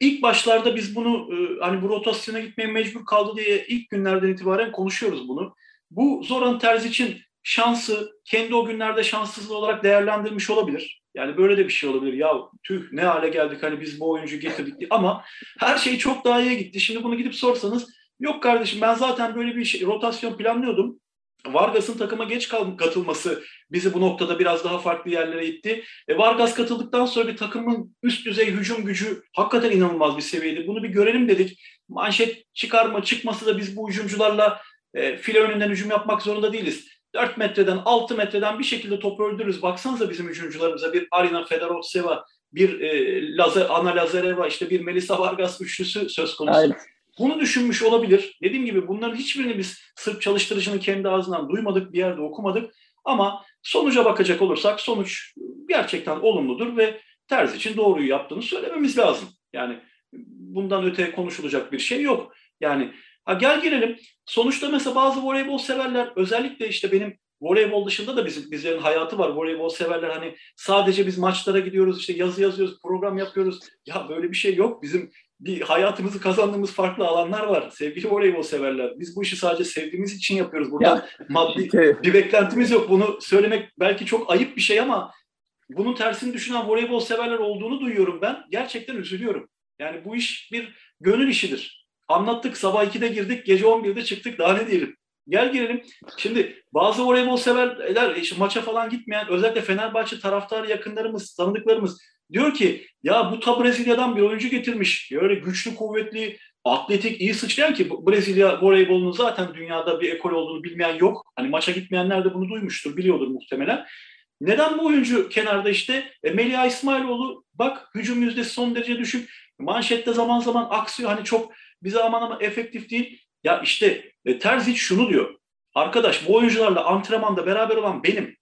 ilk başlarda biz bunu e, hani bu rotasyona gitmeye mecbur kaldı diye ilk günlerden itibaren konuşuyoruz bunu. Bu Zoran Terzic'in şansı kendi o günlerde şanssızlığı olarak değerlendirmiş olabilir. Yani böyle de bir şey olabilir. Ya tüh ne hale geldik hani biz bu oyuncu getirdik ama her şey çok daha iyi gitti. Şimdi bunu gidip sorsanız yok kardeşim ben zaten böyle bir şey, rotasyon planlıyordum. Vargas'ın takıma geç katılması bizi bu noktada biraz daha farklı yerlere itti. E, Vargas katıldıktan sonra bir takımın üst düzey hücum gücü hakikaten inanılmaz bir seviyede. Bunu bir görelim dedik. Manşet çıkarma çıkması da biz bu hücumcularla e, file önünden hücum yapmak zorunda değiliz. 4 metreden 6 metreden bir şekilde topu öldürürüz. Baksanıza bizim hücumcularımıza bir Arina Fedorovseva, bir e, Lazer, Ana Lazareva, işte bir Melisa Vargas üçlüsü söz konusu. Aynen. Bunu düşünmüş olabilir. Dediğim gibi bunların hiçbirini biz Sırp çalıştırıcının kendi ağzından duymadık, bir yerde okumadık. Ama sonuca bakacak olursak sonuç gerçekten olumludur ve Terz için doğruyu yaptığını söylememiz lazım. Yani bundan öte konuşulacak bir şey yok. Yani Ha gel gelelim. Sonuçta mesela bazı voleybol severler özellikle işte benim voleybol dışında da bizim bizlerin hayatı var. Voleybol severler hani sadece biz maçlara gidiyoruz işte yazı yazıyoruz, program yapıyoruz. Ya böyle bir şey yok. Bizim bir hayatımızı kazandığımız farklı alanlar var. Sevgili voleybol severler. Biz bu işi sadece sevdiğimiz için yapıyoruz. Burada ya, maddi bir beklentimiz yok. Bunu söylemek belki çok ayıp bir şey ama bunun tersini düşünen voleybol severler olduğunu duyuyorum ben. Gerçekten üzülüyorum. Yani bu iş bir gönül işidir. Anlattık sabah 2'de girdik gece 11'de çıktık daha ne diyelim. Gel gelelim. Şimdi bazı voleybol severler işte maça falan gitmeyen özellikle Fenerbahçe taraftarı yakınlarımız, tanıdıklarımız diyor ki ya bu ta Brezilya'dan bir oyuncu getirmiş. Öyle güçlü, kuvvetli, atletik, iyi sıçrayan ki Brezilya voleybolunun zaten dünyada bir ekol olduğunu bilmeyen yok. Hani maça gitmeyenler de bunu duymuştur, biliyordur muhtemelen. Neden bu oyuncu kenarda işte? E, Melia İsmailoğlu bak hücum yüzdesi son derece düşük. Manşette zaman zaman aksıyor. Hani çok bize aman aman efektif değil. Ya işte e, Terzic şunu diyor. Arkadaş bu oyuncularla antrenmanda beraber olan benim.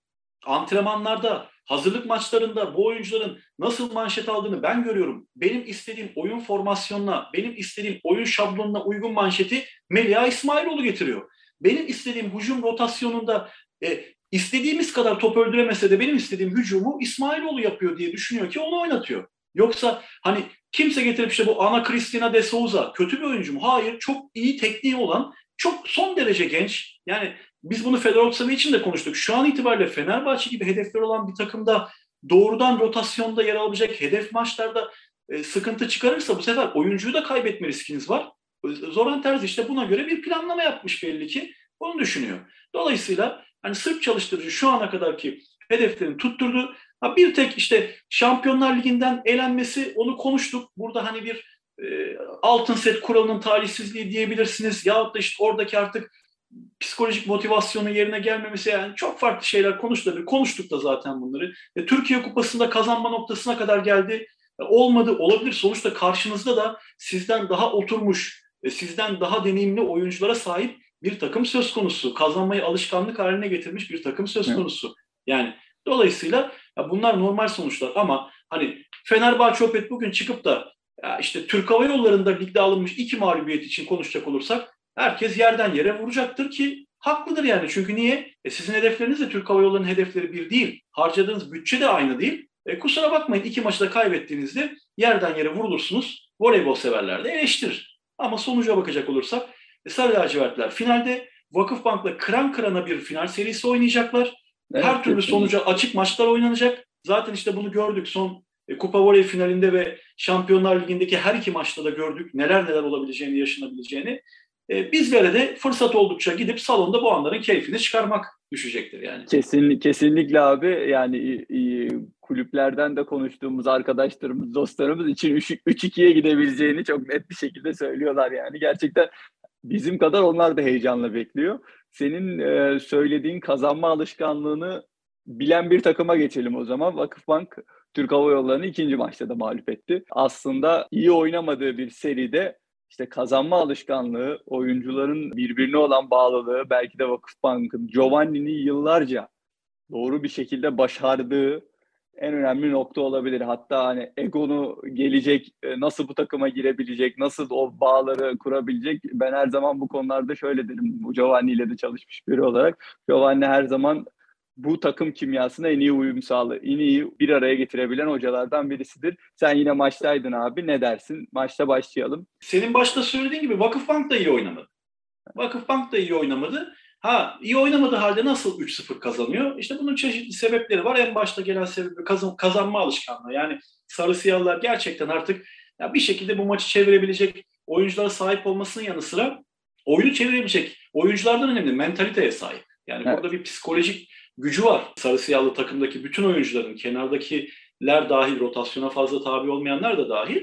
antrenmanlarda, hazırlık maçlarında bu oyuncuların nasıl manşet aldığını ben görüyorum. Benim istediğim oyun formasyonuna, benim istediğim oyun şablonuna uygun manşeti Melia İsmailoğlu getiriyor. Benim istediğim hücum rotasyonunda e, istediğimiz kadar top öldüremese de benim istediğim hücumu İsmailoğlu yapıyor diye düşünüyor ki onu oynatıyor. Yoksa hani kimse getirip işte bu Ana Cristina de Souza kötü bir oyuncu mu? Hayır çok iyi tekniği olan çok son derece genç. Yani biz bunu Fedor için de konuştuk. Şu an itibariyle Fenerbahçe gibi hedefler olan bir takımda doğrudan rotasyonda yer alabilecek hedef maçlarda e, sıkıntı çıkarırsa bu sefer oyuncuyu da kaybetme riskiniz var. Zoran Terzi işte buna göre bir planlama yapmış belli ki. Onu düşünüyor. Dolayısıyla hani Sırp çalıştırıcı şu ana kadarki hedeflerini tutturdu. Ha bir tek işte Şampiyonlar Ligi'nden elenmesi onu konuştuk. Burada hani bir e, altın set kuralının talihsizliği diyebilirsiniz. Yahut da işte oradaki artık psikolojik motivasyonu yerine gelmemesi yani çok farklı şeyler konuştuk. Konuştuk da zaten bunları. E, Türkiye Kupası'nda kazanma noktasına kadar geldi. E, olmadı, olabilir. Sonuçta karşınızda da sizden daha oturmuş, e, sizden daha deneyimli oyunculara sahip bir takım söz konusu. Kazanmayı alışkanlık haline getirmiş bir takım söz konusu. Yani dolayısıyla ya bunlar normal sonuçlar ama hani Fenerbahçe Opet bugün çıkıp da ya işte Türk Hava Yolları'nda ligde alınmış iki mağlubiyet için konuşacak olursak herkes yerden yere vuracaktır ki haklıdır yani. Çünkü niye? E sizin hedefleriniz de Türk Hava Yolları'nın hedefleri bir değil. Harcadığınız bütçe de aynı değil. E kusura bakmayın iki maçı da kaybettiğinizde yerden yere vurulursunuz. Voleybol severler de eleştirir. Ama sonuca bakacak olursak e, Sarı lacivertler finalde Vakıfbank'la kıran kırana bir final serisi oynayacaklar. Evet, Her türlü sonuca açık maçlar oynanacak. Zaten işte bunu gördük son e, Kupa Voley finalinde ve Şampiyonlar Ligi'ndeki her iki maçta da gördük neler neler olabileceğini, yaşanabileceğini. E, bizlere de fırsat oldukça gidip salonda bu anların keyfini çıkarmak düşecektir yani. Kesin, kesinlikle abi yani kulüplerden de konuştuğumuz arkadaşlarımız, dostlarımız için 3-2'ye gidebileceğini çok net bir şekilde söylüyorlar yani. Gerçekten bizim kadar onlar da heyecanla bekliyor. Senin e, söylediğin kazanma alışkanlığını bilen bir takıma geçelim o zaman. Vakıfbank Türk Hava Yolları'nı ikinci maçta da mağlup etti. Aslında iyi oynamadığı bir seride işte kazanma alışkanlığı, oyuncuların birbirine olan bağlılığı, belki de Vakıfbank'ın Giovanni'ni yıllarca doğru bir şekilde başardığı en önemli nokta olabilir. Hatta hani Egon'u gelecek, e, nasıl bu takıma girebilecek, nasıl o bağları kurabilecek. Ben her zaman bu konularda şöyle derim. Bu Giovanni ile de çalışmış biri olarak. Giovanni her zaman bu takım kimyasına en iyi uyum sağlı, en iyi bir araya getirebilen hocalardan birisidir. Sen yine maçtaydın abi. Ne dersin? Maçta başlayalım. Senin başta söylediğin gibi Vakıfbank da iyi oynamadı. Vakıfbank da iyi oynamadı. Ha iyi oynamadığı halde nasıl 3-0 kazanıyor? İşte bunun çeşitli sebepleri var. En başta gelen sebebi kazan, kazanma alışkanlığı. Yani sarı siyahlar gerçekten artık ya bir şekilde bu maçı çevirebilecek oyunculara sahip olmasının yanı sıra oyunu çevirebilecek oyunculardan önemli mentaliteye sahip. Yani evet. burada bir psikolojik gücü var. Sarı siyahlı takımdaki bütün oyuncuların kenardakiler dahil rotasyona fazla tabi olmayanlar da dahil.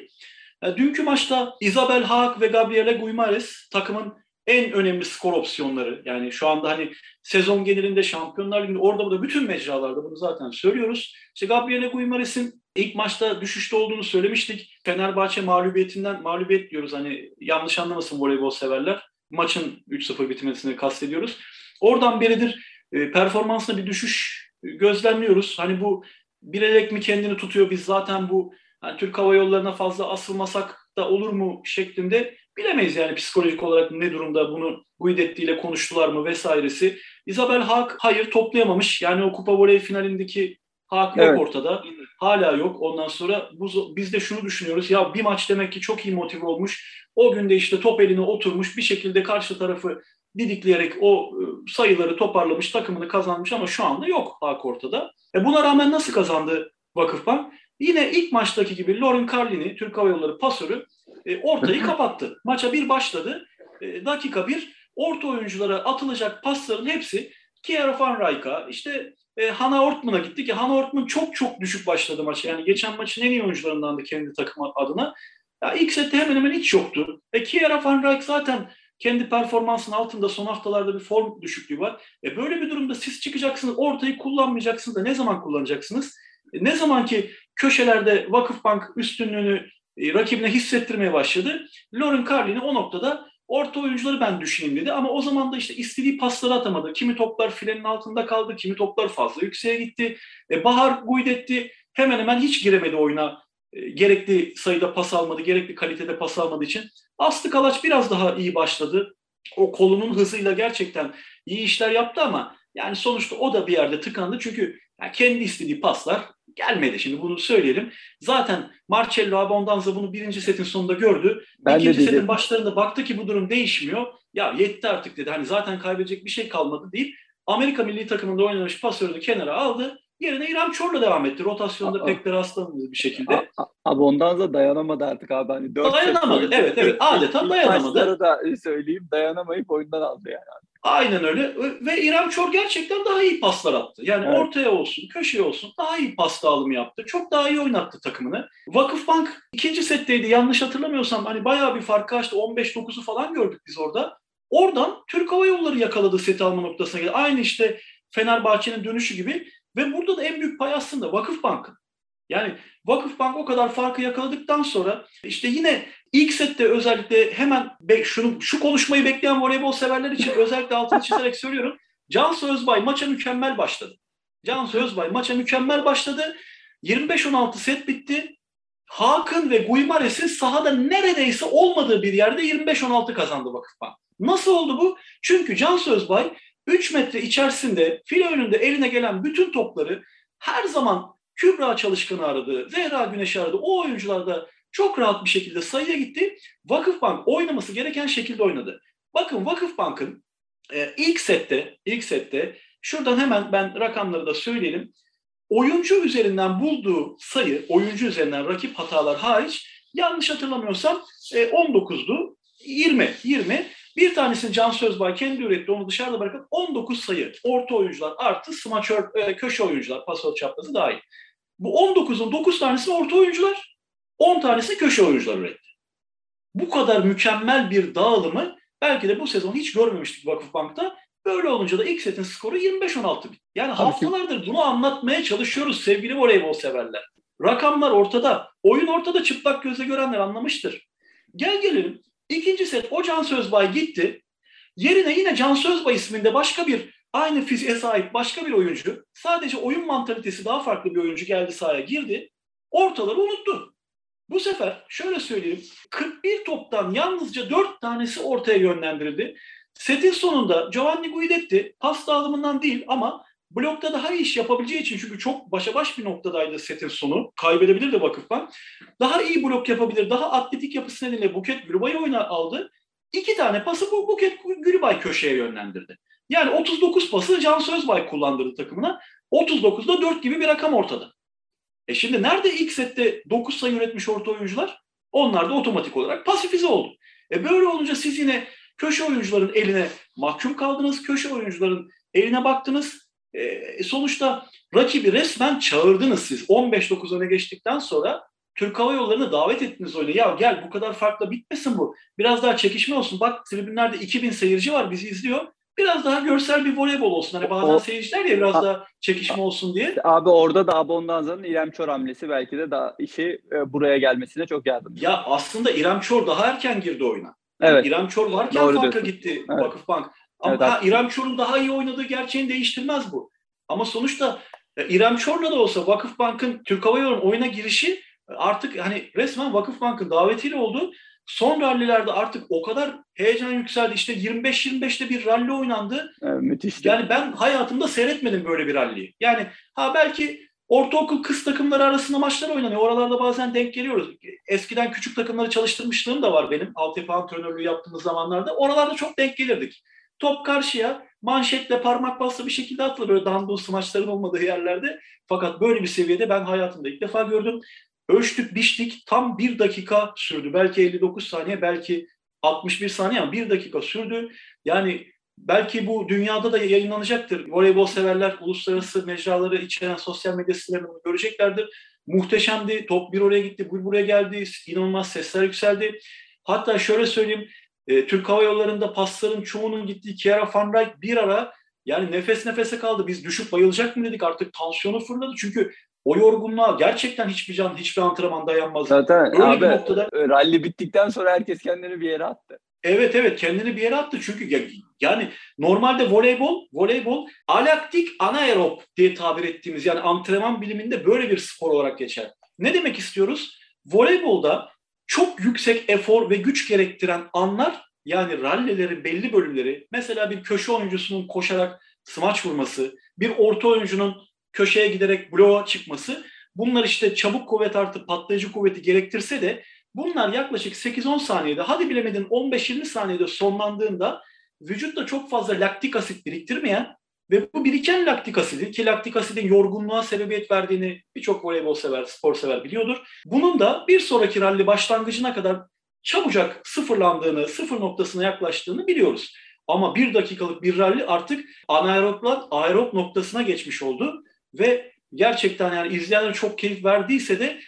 Yani dünkü maçta Isabel Haak ve Gabriele Guimares takımın en önemli skor opsiyonları. Yani şu anda hani sezon genelinde Şampiyonlar Ligi'nde orada burada bütün mecralarda bunu zaten söylüyoruz. İşte Gabriele Guimares'in ilk maçta düşüşte olduğunu söylemiştik. Fenerbahçe mağlubiyetinden mağlubiyet diyoruz hani yanlış anlamasın voleybol severler. Maçın 3-0 bitmesini kastediyoruz. Oradan beridir e, performansına bir düşüş gözlemliyoruz. Hani bu bilerek mi kendini tutuyor biz zaten bu yani Türk Hava Yolları'na fazla asılmasak da olur mu şeklinde bilemeyiz yani psikolojik olarak ne durumda bunu Guidetti ile konuştular mı vesairesi. Isabel Hak hayır toplayamamış. Yani o Kupa Voley finalindeki Hak yok evet. ortada. Hala yok. Ondan sonra bu, biz de şunu düşünüyoruz. Ya bir maç demek ki çok iyi motive olmuş. O günde işte top eline oturmuş bir şekilde karşı tarafı didikleyerek o e, sayıları toparlamış, takımını kazanmış ama şu anda yok Hak ortada. E buna rağmen nasıl kazandı Vakıfbank? Yine ilk maçtaki gibi Loren Carlini, Türk Hava Yolları pasörü e, ortayı kapattı. Maça bir başladı. E, dakika bir orta oyunculara atılacak pasların hepsi Kiara Van Rijk'a, işte e, Hannah Ortman'a gitti ki Hannah Ortman çok çok düşük başladı maça. Yani geçen maçın en iyi oyuncularından da kendi takım adına. Ya ilk sette hemen hemen hiç yoktu. E, Kiara Van Rijk zaten kendi performansının altında son haftalarda bir form düşüklüğü var. E, böyle bir durumda siz çıkacaksınız, ortayı kullanmayacaksınız da ne zaman kullanacaksınız? E, ne zaman ki köşelerde Vakıfbank üstünlüğünü e, rakibine hissettirmeye başladı. Lauren Carlini o noktada Orta oyuncuları ben düşüneyim dedi ama o zaman da işte istediği pasları atamadı. Kimi toplar filenin altında kaldı, kimi toplar fazla yükseğe gitti. E, Bahar Guidetti hemen hemen hiç giremedi oyuna. E, gerekli sayıda pas almadı, gerekli kalitede pas almadığı için. Aslı Kalaç biraz daha iyi başladı. O kolunun hızıyla gerçekten iyi işler yaptı ama yani sonuçta o da bir yerde tıkandı. Çünkü yani kendi istediği paslar gelmedi. Şimdi bunu söyleyelim. Zaten Marcello Abondanza bunu birinci setin sonunda gördü. Ben İkinci de setin başlarında baktı ki bu durum değişmiyor. Ya yetti artık dedi. Hani zaten kaybedecek bir şey kalmadı deyip Amerika milli takımında oynamış pasörünü kenara aldı. Yerine İrem Çor'la devam etti. Rotasyonda pek de rastlanmadı bir şekilde. Abondanza dayanamadı artık abi. Hani dayanamadı. Evet evet. Adeta dayanamadı. da söyleyeyim dayanamayıp oyundan aldı yani. Aynen öyle. Ve İrem Çor gerçekten daha iyi paslar attı. Yani evet. ortaya olsun, köşeye olsun daha iyi pas dağılımı yaptı. Çok daha iyi oynattı takımını. Vakıfbank ikinci setteydi. Yanlış hatırlamıyorsam hani bayağı bir farkı açtı. 15-9'u falan gördük biz orada. Oradan Türk Hava Yolları yakaladı seti alma noktasına geldi. Aynı işte Fenerbahçe'nin dönüşü gibi. Ve burada da en büyük pay aslında Vakıfbank'ın. Yani Vakıfbank o kadar farkı yakaladıktan sonra işte yine ilk sette özellikle hemen be, şunu şu konuşmayı bekleyen voleybol severler için özellikle altını çizerek söylüyorum. Cansu Özbay maça mükemmel başladı. Cansu Özbay maça mükemmel başladı. 25-16 set bitti. Hakan ve Guimares'in sahada neredeyse olmadığı bir yerde 25-16 kazandı Vakıfbank. Nasıl oldu bu? Çünkü Cansu Özbay 3 metre içerisinde file önünde eline gelen bütün topları her zaman Kübra Çalışkan'ı aradı, Zehra Güneş'i aradı. O oyuncular da çok rahat bir şekilde sayıya gitti. Vakıfbank oynaması gereken şekilde oynadı. Bakın Vakıfbank'ın e, ilk sette, ilk sette şuradan hemen ben rakamları da söyleyelim. Oyuncu üzerinden bulduğu sayı, oyuncu üzerinden rakip hatalar hariç yanlış hatırlamıyorsam e, 19'du. 20, 20. Bir tanesini Can Sözbay kendi üretti onu dışarıda bırakıp 19 sayı. Orta oyuncular artı smaçör, e, köşe oyuncular, pasör çaprazı dahil. Bu 19'un 9 tanesi orta oyuncular, 10 tanesi köşe oyuncular üretti. Bu kadar mükemmel bir dağılımı belki de bu sezon hiç görmemiştik Vakıfbank'ta. Böyle olunca da ilk setin skoru 25-16 bit. Yani haftalardır bunu anlatmaya çalışıyoruz sevgili voleybol severler. Rakamlar ortada, oyun ortada çıplak gözle görenler anlamıştır. Gel gelelim ikinci set o Can Sözbay gitti. Yerine yine Can Sözbay isminde başka bir aynı fiziğe sahip başka bir oyuncu sadece oyun mantalitesi daha farklı bir oyuncu geldi sahaya girdi. Ortaları unuttu. Bu sefer şöyle söyleyeyim 41 toptan yalnızca 4 tanesi ortaya yönlendirildi. Setin sonunda Giovanni Guidetti pas dağılımından değil ama blokta daha iyi iş yapabileceği için çünkü çok başa baş bir noktadaydı setin sonu. Kaybedebilirdi Vakıfbank. Daha iyi blok yapabilir, daha atletik yapısı nedeniyle Buket Gülbay'ı oyuna aldı. İki tane pası bu Buket Gülbay köşeye yönlendirdi. Yani 39 pası Can Sözbay kullandırdı takımına. 39'da 4 gibi bir rakam ortada. E şimdi nerede ilk sette 9 sayı üretmiş orta oyuncular? Onlar da otomatik olarak pasifize oldu. E böyle olunca siz yine köşe oyuncuların eline mahkum kaldınız. Köşe oyuncuların eline baktınız. E, sonuçta rakibi resmen çağırdınız siz. 15-9 öne geçtikten sonra Türk Hava Yolları'na davet ettiniz oyuna. Ya gel bu kadar farkla bitmesin bu. Biraz daha çekişme olsun. Bak tribünlerde 2000 seyirci var bizi izliyor biraz daha görsel bir voleybol olsun. Hani bazen o, seyirciler ya biraz a, daha çekişme olsun diye. Abi orada da Abondanza'nın İrem Çor hamlesi belki de daha işi e, buraya gelmesine çok yardımcı. Ya aslında İrem Çor daha erken girdi oyuna. Yani evet. İrem Çor varken Doğru farka gitti evet. Vakıfbank. Ama evet, ha, İrem Çor'un daha iyi oynadığı gerçeğini değiştirmez bu. Ama sonuçta e, İrem Çor'la da olsa Vakıfbank'ın Türk Hava Yolları'nın oyuna girişi artık hani resmen Vakıfbank'ın davetiyle oldu. Son rallilerde artık o kadar heyecan yükseldi. İşte 25-25'te bir ralli oynandı. Evet, müthiş. Yani ben hayatımda seyretmedim böyle bir ralliyi. Yani ha belki ortaokul kız takımları arasında maçlar oynanıyor. Oralarda bazen denk geliyoruz. Eskiden küçük takımları çalıştırmışlığım da var benim. Altyapı antrenörlüğü yaptığımız zamanlarda. Oralarda çok denk gelirdik. Top karşıya manşetle parmak bastı bir şekilde atılır böyle dandus maçların olmadığı yerlerde. Fakat böyle bir seviyede ben hayatımda ilk defa gördüm. Ölçtük, biçtik. Tam bir dakika sürdü. Belki 59 saniye, belki 61 saniye ama bir dakika sürdü. Yani belki bu dünyada da yayınlanacaktır. Voleybol severler uluslararası mecraları içeren sosyal medya sitelerinde göreceklerdir. Muhteşemdi. Top bir oraya gitti, bir buraya geldi. İnanılmaz sesler yükseldi. Hatta şöyle söyleyeyim. E, Türk Hava Yolları'nda pasların çoğunun gittiği Kiara Van Rijk bir ara yani nefes nefese kaldı. Biz düşüp bayılacak mı dedik artık tansiyonu fırladı. Çünkü o yorgunluğa gerçekten hiçbir can, hiçbir antrenman dayanmaz. Zaten Öyle abi, bir noktada... rally bittikten sonra herkes kendini bir yere attı. Evet evet kendini bir yere attı çünkü yani normalde voleybol voleybol alaktik anaerob diye tabir ettiğimiz yani antrenman biliminde böyle bir spor olarak geçer. Ne demek istiyoruz? Voleybolda çok yüksek efor ve güç gerektiren anlar yani rallilerin belli bölümleri mesela bir köşe oyuncusunun koşarak smaç vurması, bir orta oyuncunun köşeye giderek bloğa çıkması bunlar işte çabuk kuvvet artı patlayıcı kuvveti gerektirse de bunlar yaklaşık 8-10 saniyede hadi bilemedin 15-20 saniyede sonlandığında vücutta çok fazla laktik asit biriktirmeyen ve bu biriken laktik asidi ki laktik asidin yorgunluğa sebebiyet verdiğini birçok voleybol sever, spor sever biliyordur. Bunun da bir sonraki ralli başlangıcına kadar çabucak sıfırlandığını, sıfır noktasına yaklaştığını biliyoruz. Ama bir dakikalık bir ralli artık anaerobdan aerob noktasına geçmiş oldu ve gerçekten yani izleyenler çok keyif verdiyse de e,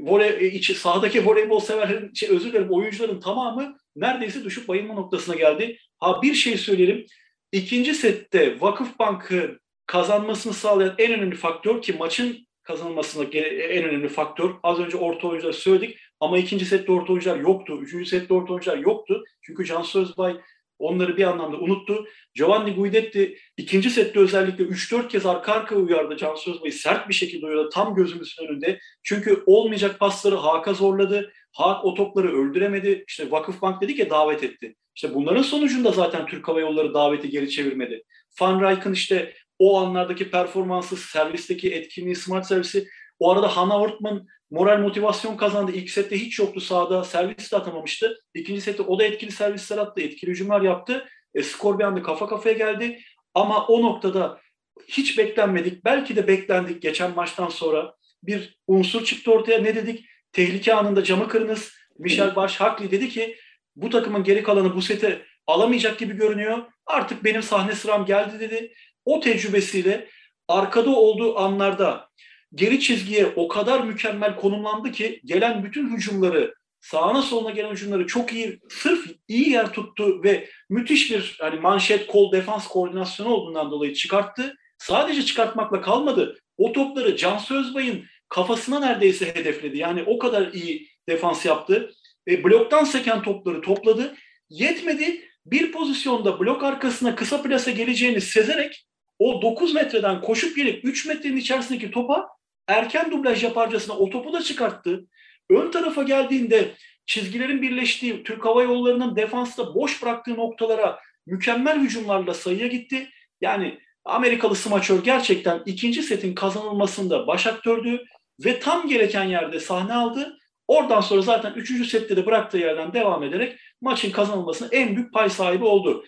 voley, e, içi, sahadaki voleybol severlerin, şey, özür dilerim oyuncuların tamamı neredeyse düşüp bayılma noktasına geldi. Ha bir şey söyleyelim. İkinci sette Vakıfbank'ı kazanmasını sağlayan en önemli faktör ki maçın kazanılmasına en önemli faktör. Az önce orta oyuncular söyledik ama ikinci sette orta oyuncular yoktu. Üçüncü sette orta oyuncular yoktu. Çünkü Can Sözbay onları bir anlamda unuttu. Giovanni Guidetti ikinci sette özellikle 3-4 kez arka arka uyardı Can Sözbay'ı sert bir şekilde uyardı tam gözümüzün önünde. Çünkü olmayacak pasları Haak'a zorladı. Haak o topları öldüremedi. İşte Vakıfbank dedi ki davet etti. İşte bunların sonucunda zaten Türk Hava Yolları daveti geri çevirmedi. Van Rijk'ın işte o anlardaki performansı, servisteki etkinliği, smart servisi. O arada Hannah Ortman moral motivasyon kazandı. İlk sette hiç yoktu sahada. Servis de atamamıştı. İkinci sette o da etkili servisler attı. Etkili hücumlar yaptı. E, skor bir anda kafa kafaya geldi. Ama o noktada hiç beklenmedik. Belki de beklendik geçen maçtan sonra. Bir unsur çıktı ortaya. Ne dedik? Tehlike anında camı kırınız. Michel Baş Hakli dedi ki bu takımın geri kalanı bu sete alamayacak gibi görünüyor. Artık benim sahne sıram geldi dedi. O tecrübesiyle arkada olduğu anlarda geri çizgiye o kadar mükemmel konumlandı ki gelen bütün hücumları sağına soluna gelen hücumları çok iyi sırf iyi yer tuttu ve müthiş bir hani manşet kol defans koordinasyonu olduğundan dolayı çıkarttı. Sadece çıkartmakla kalmadı. O topları Can Sözbay'ın kafasına neredeyse hedefledi. Yani o kadar iyi defans yaptı. E, bloktan seken topları topladı. Yetmedi. Bir pozisyonda blok arkasına kısa plasa geleceğini sezerek o 9 metreden koşup gelip 3 metrenin içerisindeki topa erken dublaj yaparcasına o topu da çıkarttı. Ön tarafa geldiğinde çizgilerin birleştiği Türk Hava Yolları'nın defansta boş bıraktığı noktalara mükemmel hücumlarla sayıya gitti. Yani Amerikalı smaçör gerçekten ikinci setin kazanılmasında baş aktördü ve tam gereken yerde sahne aldı. Oradan sonra zaten üçüncü sette de bıraktığı yerden devam ederek maçın kazanılmasına en büyük pay sahibi oldu.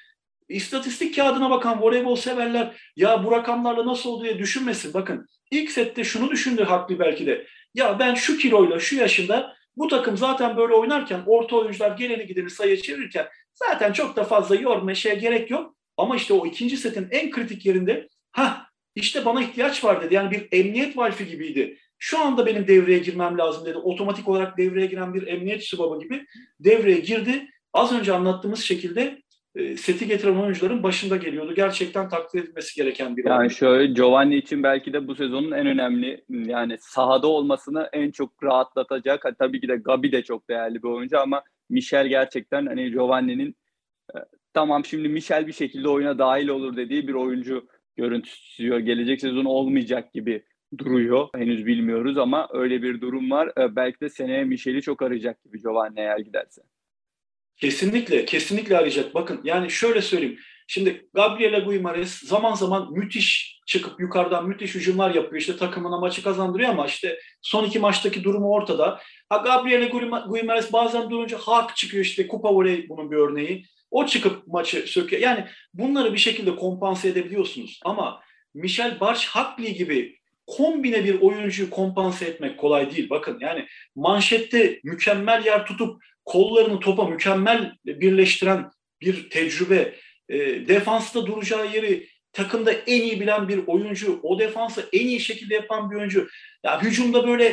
İstatistik kağıdına bakan voleybol severler ya bu rakamlarla nasıl oldu diye düşünmesin. Bakın ilk sette şunu düşündü haklı belki de. Ya ben şu kiloyla şu yaşında bu takım zaten böyle oynarken orta oyuncular geleni gideni sayı çevirirken zaten çok da fazla yorma şeye gerek yok. Ama işte o ikinci setin en kritik yerinde ha işte bana ihtiyaç var dedi. Yani bir emniyet valfi gibiydi. Şu anda benim devreye girmem lazım dedi. Otomatik olarak devreye giren bir emniyet subabı gibi devreye girdi. Az önce anlattığımız şekilde seti getiren oyuncuların başında geliyordu. Gerçekten takdir edilmesi gereken bir Yani oyuncu. şöyle Giovanni için belki de bu sezonun en önemli yani sahada olmasını en çok rahatlatacak. Tabii ki de Gabi de çok değerli bir oyuncu ama Michel gerçekten hani Giovanni'nin e, tamam şimdi Michel bir şekilde oyuna dahil olur dediği bir oyuncu görüntüsü gelecek sezon olmayacak gibi duruyor. Henüz bilmiyoruz ama öyle bir durum var. E, belki de seneye Michel'i çok arayacak gibi Giovanni eğer giderse. Kesinlikle, kesinlikle arayacak. Bakın yani şöyle söyleyeyim. Şimdi Gabriela Guimares zaman zaman müthiş çıkıp yukarıdan müthiş hücumlar yapıyor. İşte takımına maçı kazandırıyor ama işte son iki maçtaki durumu ortada. Ha, Gabriela Guimares bazen durunca hak çıkıyor işte kupa voley bunun bir örneği. O çıkıp maçı söküyor. Yani bunları bir şekilde kompanse edebiliyorsunuz. Ama Michel Barş Hakli gibi kombine bir oyuncuyu kompanse etmek kolay değil. Bakın yani manşette mükemmel yer tutup kollarını topa mükemmel birleştiren bir tecrübe, e, defansta duracağı yeri takımda en iyi bilen bir oyuncu, o defansı en iyi şekilde yapan bir oyuncu. Ya hücumda böyle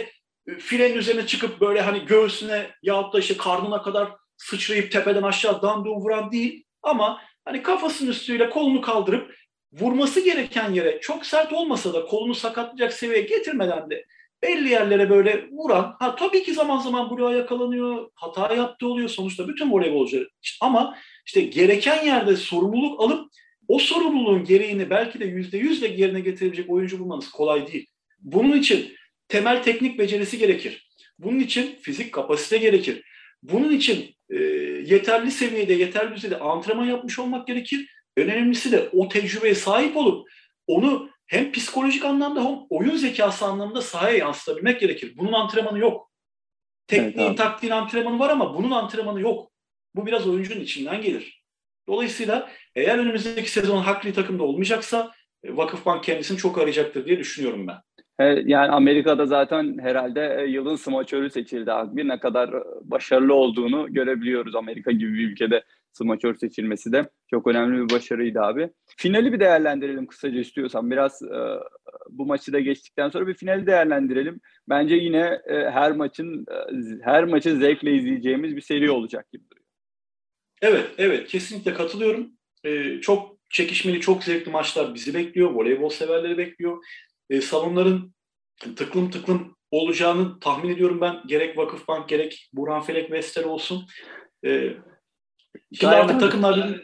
e, filenin üzerine çıkıp böyle hani göğsüne yahut da işte karnına kadar sıçrayıp tepeden aşağı dandum vuran değil ama hani kafasının üstüyle kolunu kaldırıp vurması gereken yere çok sert olmasa da kolunu sakatlayacak seviyeye getirmeden de belli yerlere böyle vuran, ha tabii ki zaman zaman bloğa yakalanıyor, hata yaptığı oluyor sonuçta bütün voleybolcular. Ama işte gereken yerde sorumluluk alıp o sorumluluğun gereğini belki de yüzde yüzle yerine getirebilecek oyuncu bulmanız kolay değil. Bunun için temel teknik becerisi gerekir. Bunun için fizik kapasite gerekir. Bunun için e, yeterli seviyede, yeterli düzeyde antrenman yapmış olmak gerekir. En önemlisi de o tecrübeye sahip olup onu hem psikolojik anlamda hem oyun zekası anlamında sahaya yansıtabilmek gerekir. Bunun antrenmanı yok. Tekniğin, evet, taktiğin antrenmanı var ama bunun antrenmanı yok. Bu biraz oyuncunun içinden gelir. Dolayısıyla eğer önümüzdeki sezon Hakli takımda olmayacaksa e, Vakıfbank kendisini çok arayacaktır diye düşünüyorum ben. Yani Amerika'da zaten herhalde e, yılın smaçörü seçildi abi. Ne kadar e, başarılı olduğunu görebiliyoruz Amerika gibi bir ülkede smaçör seçilmesi de çok önemli bir başarıydı abi. Finali bir değerlendirelim kısaca istiyorsan. Biraz e, bu maçı da geçtikten sonra bir finali değerlendirelim. Bence yine e, her maçın e, her maçı zevkle izleyeceğimiz bir seri olacak gibi duruyor. Evet, evet kesinlikle katılıyorum. Ee, çok çekişmeli, çok zevkli maçlar bizi bekliyor. Voleybol severleri bekliyor. Ee, salonların tıklım tıklım olacağını tahmin ediyorum ben. Gerek Vakıfbank gerek Burhan Felek Vestel olsun. Ee, şimdi artık takımlar...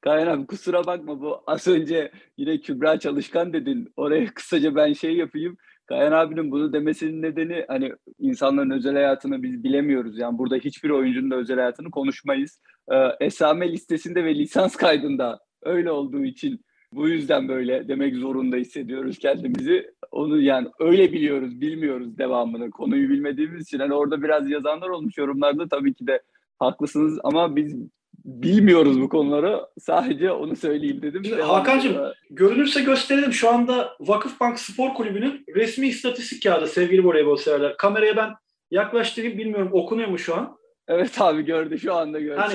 Kayan abi kusura bakma bu az önce yine Kübra Çalışkan dedin. Oraya kısaca ben şey yapayım. Kayan abinin bunu demesinin nedeni hani insanların özel hayatını biz bilemiyoruz. Yani burada hiçbir oyuncunun da özel hayatını konuşmayız. Ee, esame listesinde ve lisans kaydında öyle olduğu için bu yüzden böyle demek zorunda hissediyoruz kendimizi. Onu yani öyle biliyoruz, bilmiyoruz devamını. Konuyu bilmediğimiz için hani orada biraz yazanlar olmuş yorumlarda tabii ki de haklısınız ama biz bilmiyoruz bu konuları. Sadece onu söyleyeyim dedim. Şimdi Hakan'cığım görünürse gösterelim. Şu anda Vakıfbank Spor Kulübü'nün resmi istatistik kağıdı sevgili voleybol severler. Kameraya ben yaklaştırayım bilmiyorum okunuyor mu şu an? Evet abi gördü şu anda gördü. Hani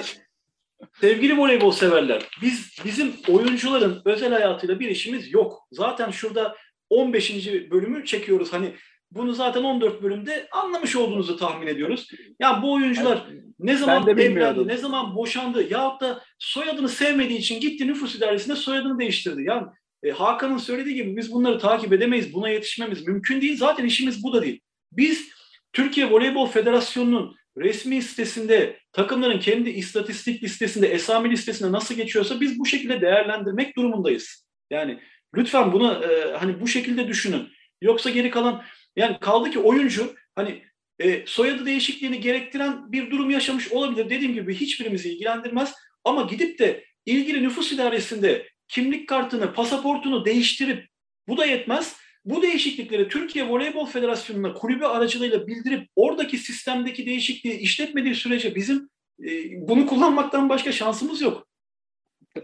sevgili voleybol severler biz bizim oyuncuların özel hayatıyla bir işimiz yok. Zaten şurada 15. bölümü çekiyoruz. Hani bunu zaten 14 bölümde anlamış olduğunuzu tahmin ediyoruz. Ya bu oyuncular ne zaman evlendi, ne zaman boşandı yahut da soyadını sevmediği için gitti nüfus idaresinde soyadını değiştirdi. Yani e, Hakan'ın söylediği gibi biz bunları takip edemeyiz. Buna yetişmemiz mümkün değil. Zaten işimiz bu da değil. Biz Türkiye Voleybol Federasyonu'nun resmi sitesinde takımların kendi istatistik listesinde, esami listesinde nasıl geçiyorsa biz bu şekilde değerlendirmek durumundayız. Yani lütfen bunu e, hani bu şekilde düşünün. Yoksa geri kalan yani kaldı ki oyuncu hani e, soyadı değişikliğini gerektiren bir durum yaşamış olabilir. Dediğim gibi hiçbirimizi ilgilendirmez. Ama gidip de ilgili nüfus idaresinde kimlik kartını, pasaportunu değiştirip bu da yetmez. Bu değişiklikleri Türkiye Voleybol Federasyonu'na kulübü aracılığıyla bildirip oradaki sistemdeki değişikliği işletmediği sürece bizim e, bunu kullanmaktan başka şansımız yok.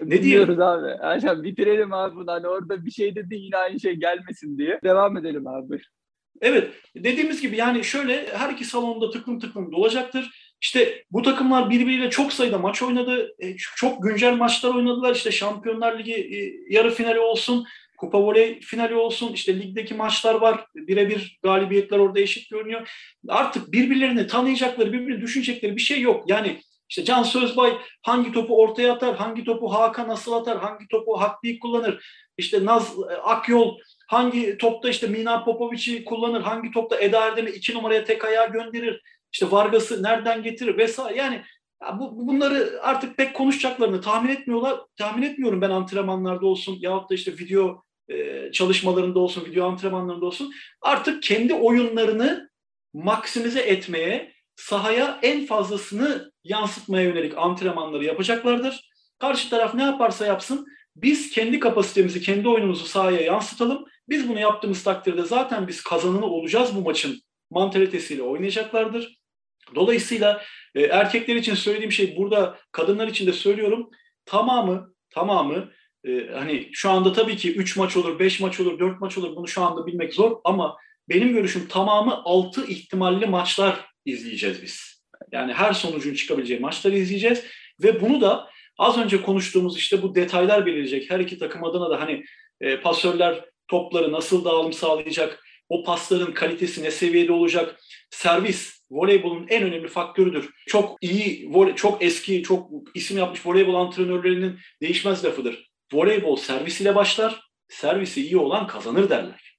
Ne diyoruz abi? Aynen bitirelim abi bunu. Hani orada bir şey dedi yine aynı şey gelmesin diye. Devam edelim abi. Evet dediğimiz gibi yani şöyle her iki salonda tıklım tıklım dolacaktır. İşte bu takımlar birbiriyle çok sayıda maç oynadı. E, çok güncel maçlar oynadılar. İşte Şampiyonlar Ligi e, yarı finali olsun, Kupa Voley finali olsun. İşte ligdeki maçlar var. Birebir galibiyetler orada eşit görünüyor. Artık birbirlerini tanıyacakları, birbirini düşünecekleri bir şey yok. Yani işte Can Sözbay hangi topu ortaya atar, hangi topu Hakan nasıl atar, hangi topu Hakkı'yı kullanır. İşte Naz e, Akyol hangi topta işte Mina Popovic'i kullanır, hangi topta Eda Erdem'i iki numaraya tek ayağa gönderir, işte Vargas'ı nereden getirir vesaire. Yani ya bu, bunları artık pek konuşacaklarını tahmin etmiyorlar. Tahmin etmiyorum ben antrenmanlarda olsun yahut da işte video e, çalışmalarında olsun, video antrenmanlarında olsun. Artık kendi oyunlarını maksimize etmeye, sahaya en fazlasını yansıtmaya yönelik antrenmanları yapacaklardır. Karşı taraf ne yaparsa yapsın biz kendi kapasitemizi, kendi oyunumuzu sahaya yansıtalım. Biz bunu yaptığımız takdirde zaten biz kazanını olacağız bu maçın mantalitesiyle oynayacaklardır. Dolayısıyla e, erkekler için söylediğim şey burada kadınlar için de söylüyorum. Tamamı tamamı e, hani şu anda tabii ki 3 maç olur, 5 maç olur, 4 maç olur bunu şu anda bilmek zor ama benim görüşüm tamamı 6 ihtimalli maçlar izleyeceğiz biz. Yani her sonucun çıkabileceği maçları izleyeceğiz ve bunu da az önce konuştuğumuz işte bu detaylar belirleyecek. Her iki takım adına da hani e, pasörler topları nasıl dağılım sağlayacak, o pasların kalitesi ne seviyede olacak, servis voleybolun en önemli faktörüdür. Çok iyi, çok eski, çok isim yapmış voleybol antrenörlerinin değişmez lafıdır. Voleybol servis ile başlar, servisi iyi olan kazanır derler.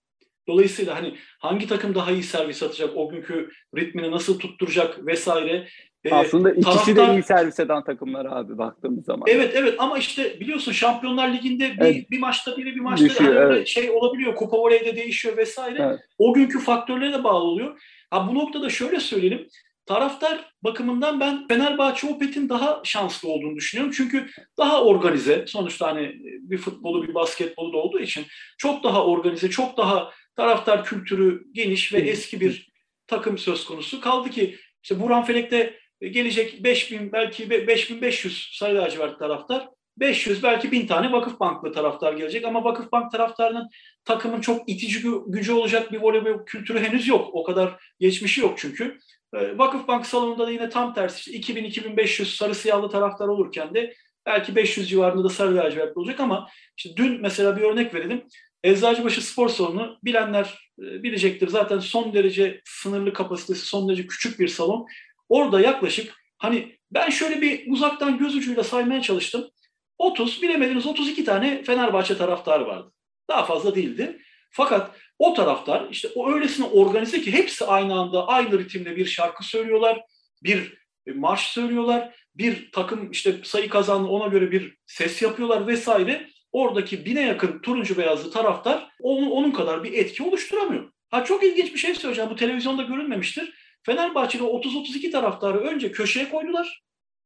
Dolayısıyla hani hangi takım daha iyi servis atacak, o günkü ritmini nasıl tutturacak vesaire. Ee, Aslında ikisi taraftar... de iyi servis eden takımlar abi baktığımız zaman. Evet evet ama işte biliyorsun Şampiyonlar Ligi'nde bir, evet. bir maçta biri bir maçta Düşüyor, hani evet. şey olabiliyor. Kupa voleyde değişiyor vesaire. Evet. O günkü faktörlere de bağlı oluyor. Ha bu noktada şöyle söyleyelim. Taraftar bakımından ben Fenerbahçe Opet'in daha şanslı olduğunu düşünüyorum. Çünkü daha organize. Sonuçta hani bir futbolu bir basketbolu da olduğu için çok daha organize, çok daha taraftar kültürü geniş ve eski bir takım söz konusu. Kaldı ki işte Burhan Felek'te gelecek 5000 belki 5500 Sarı lacivert taraftar 500 belki 1000 tane Vakıf Banklı taraftar gelecek ama Vakıf Bank taraftarının takımın çok itici gücü olacak bir voleybol kültürü henüz yok. O kadar geçmişi yok çünkü. Ee, Vakıf Bank salonunda da yine tam tersi işte 2000-2500 sarı siyahlı taraftar olurken de belki 500 civarında da sarı lacivertli olacak ama işte dün mesela bir örnek verelim. Eczacıbaşı Spor Salonu bilenler e, bilecektir. Zaten son derece sınırlı kapasitesi, son derece küçük bir salon. Orada yaklaşık hani ben şöyle bir uzaktan göz ucuyla saymaya çalıştım. 30, bilemediniz 32 tane Fenerbahçe taraftarı vardı. Daha fazla değildi. Fakat o taraftar işte o öylesine organize ki hepsi aynı anda aynı ritimde bir şarkı söylüyorlar, bir marş söylüyorlar, bir takım işte sayı kazandı ona göre bir ses yapıyorlar vesaire. Oradaki bine yakın turuncu beyazlı taraftar onun, onun kadar bir etki oluşturamıyor. Ha çok ilginç bir şey söyleyeceğim. Bu televizyonda görülmemiştir. Fenerbahçeli 30-32 taraftarı önce köşeye koydular.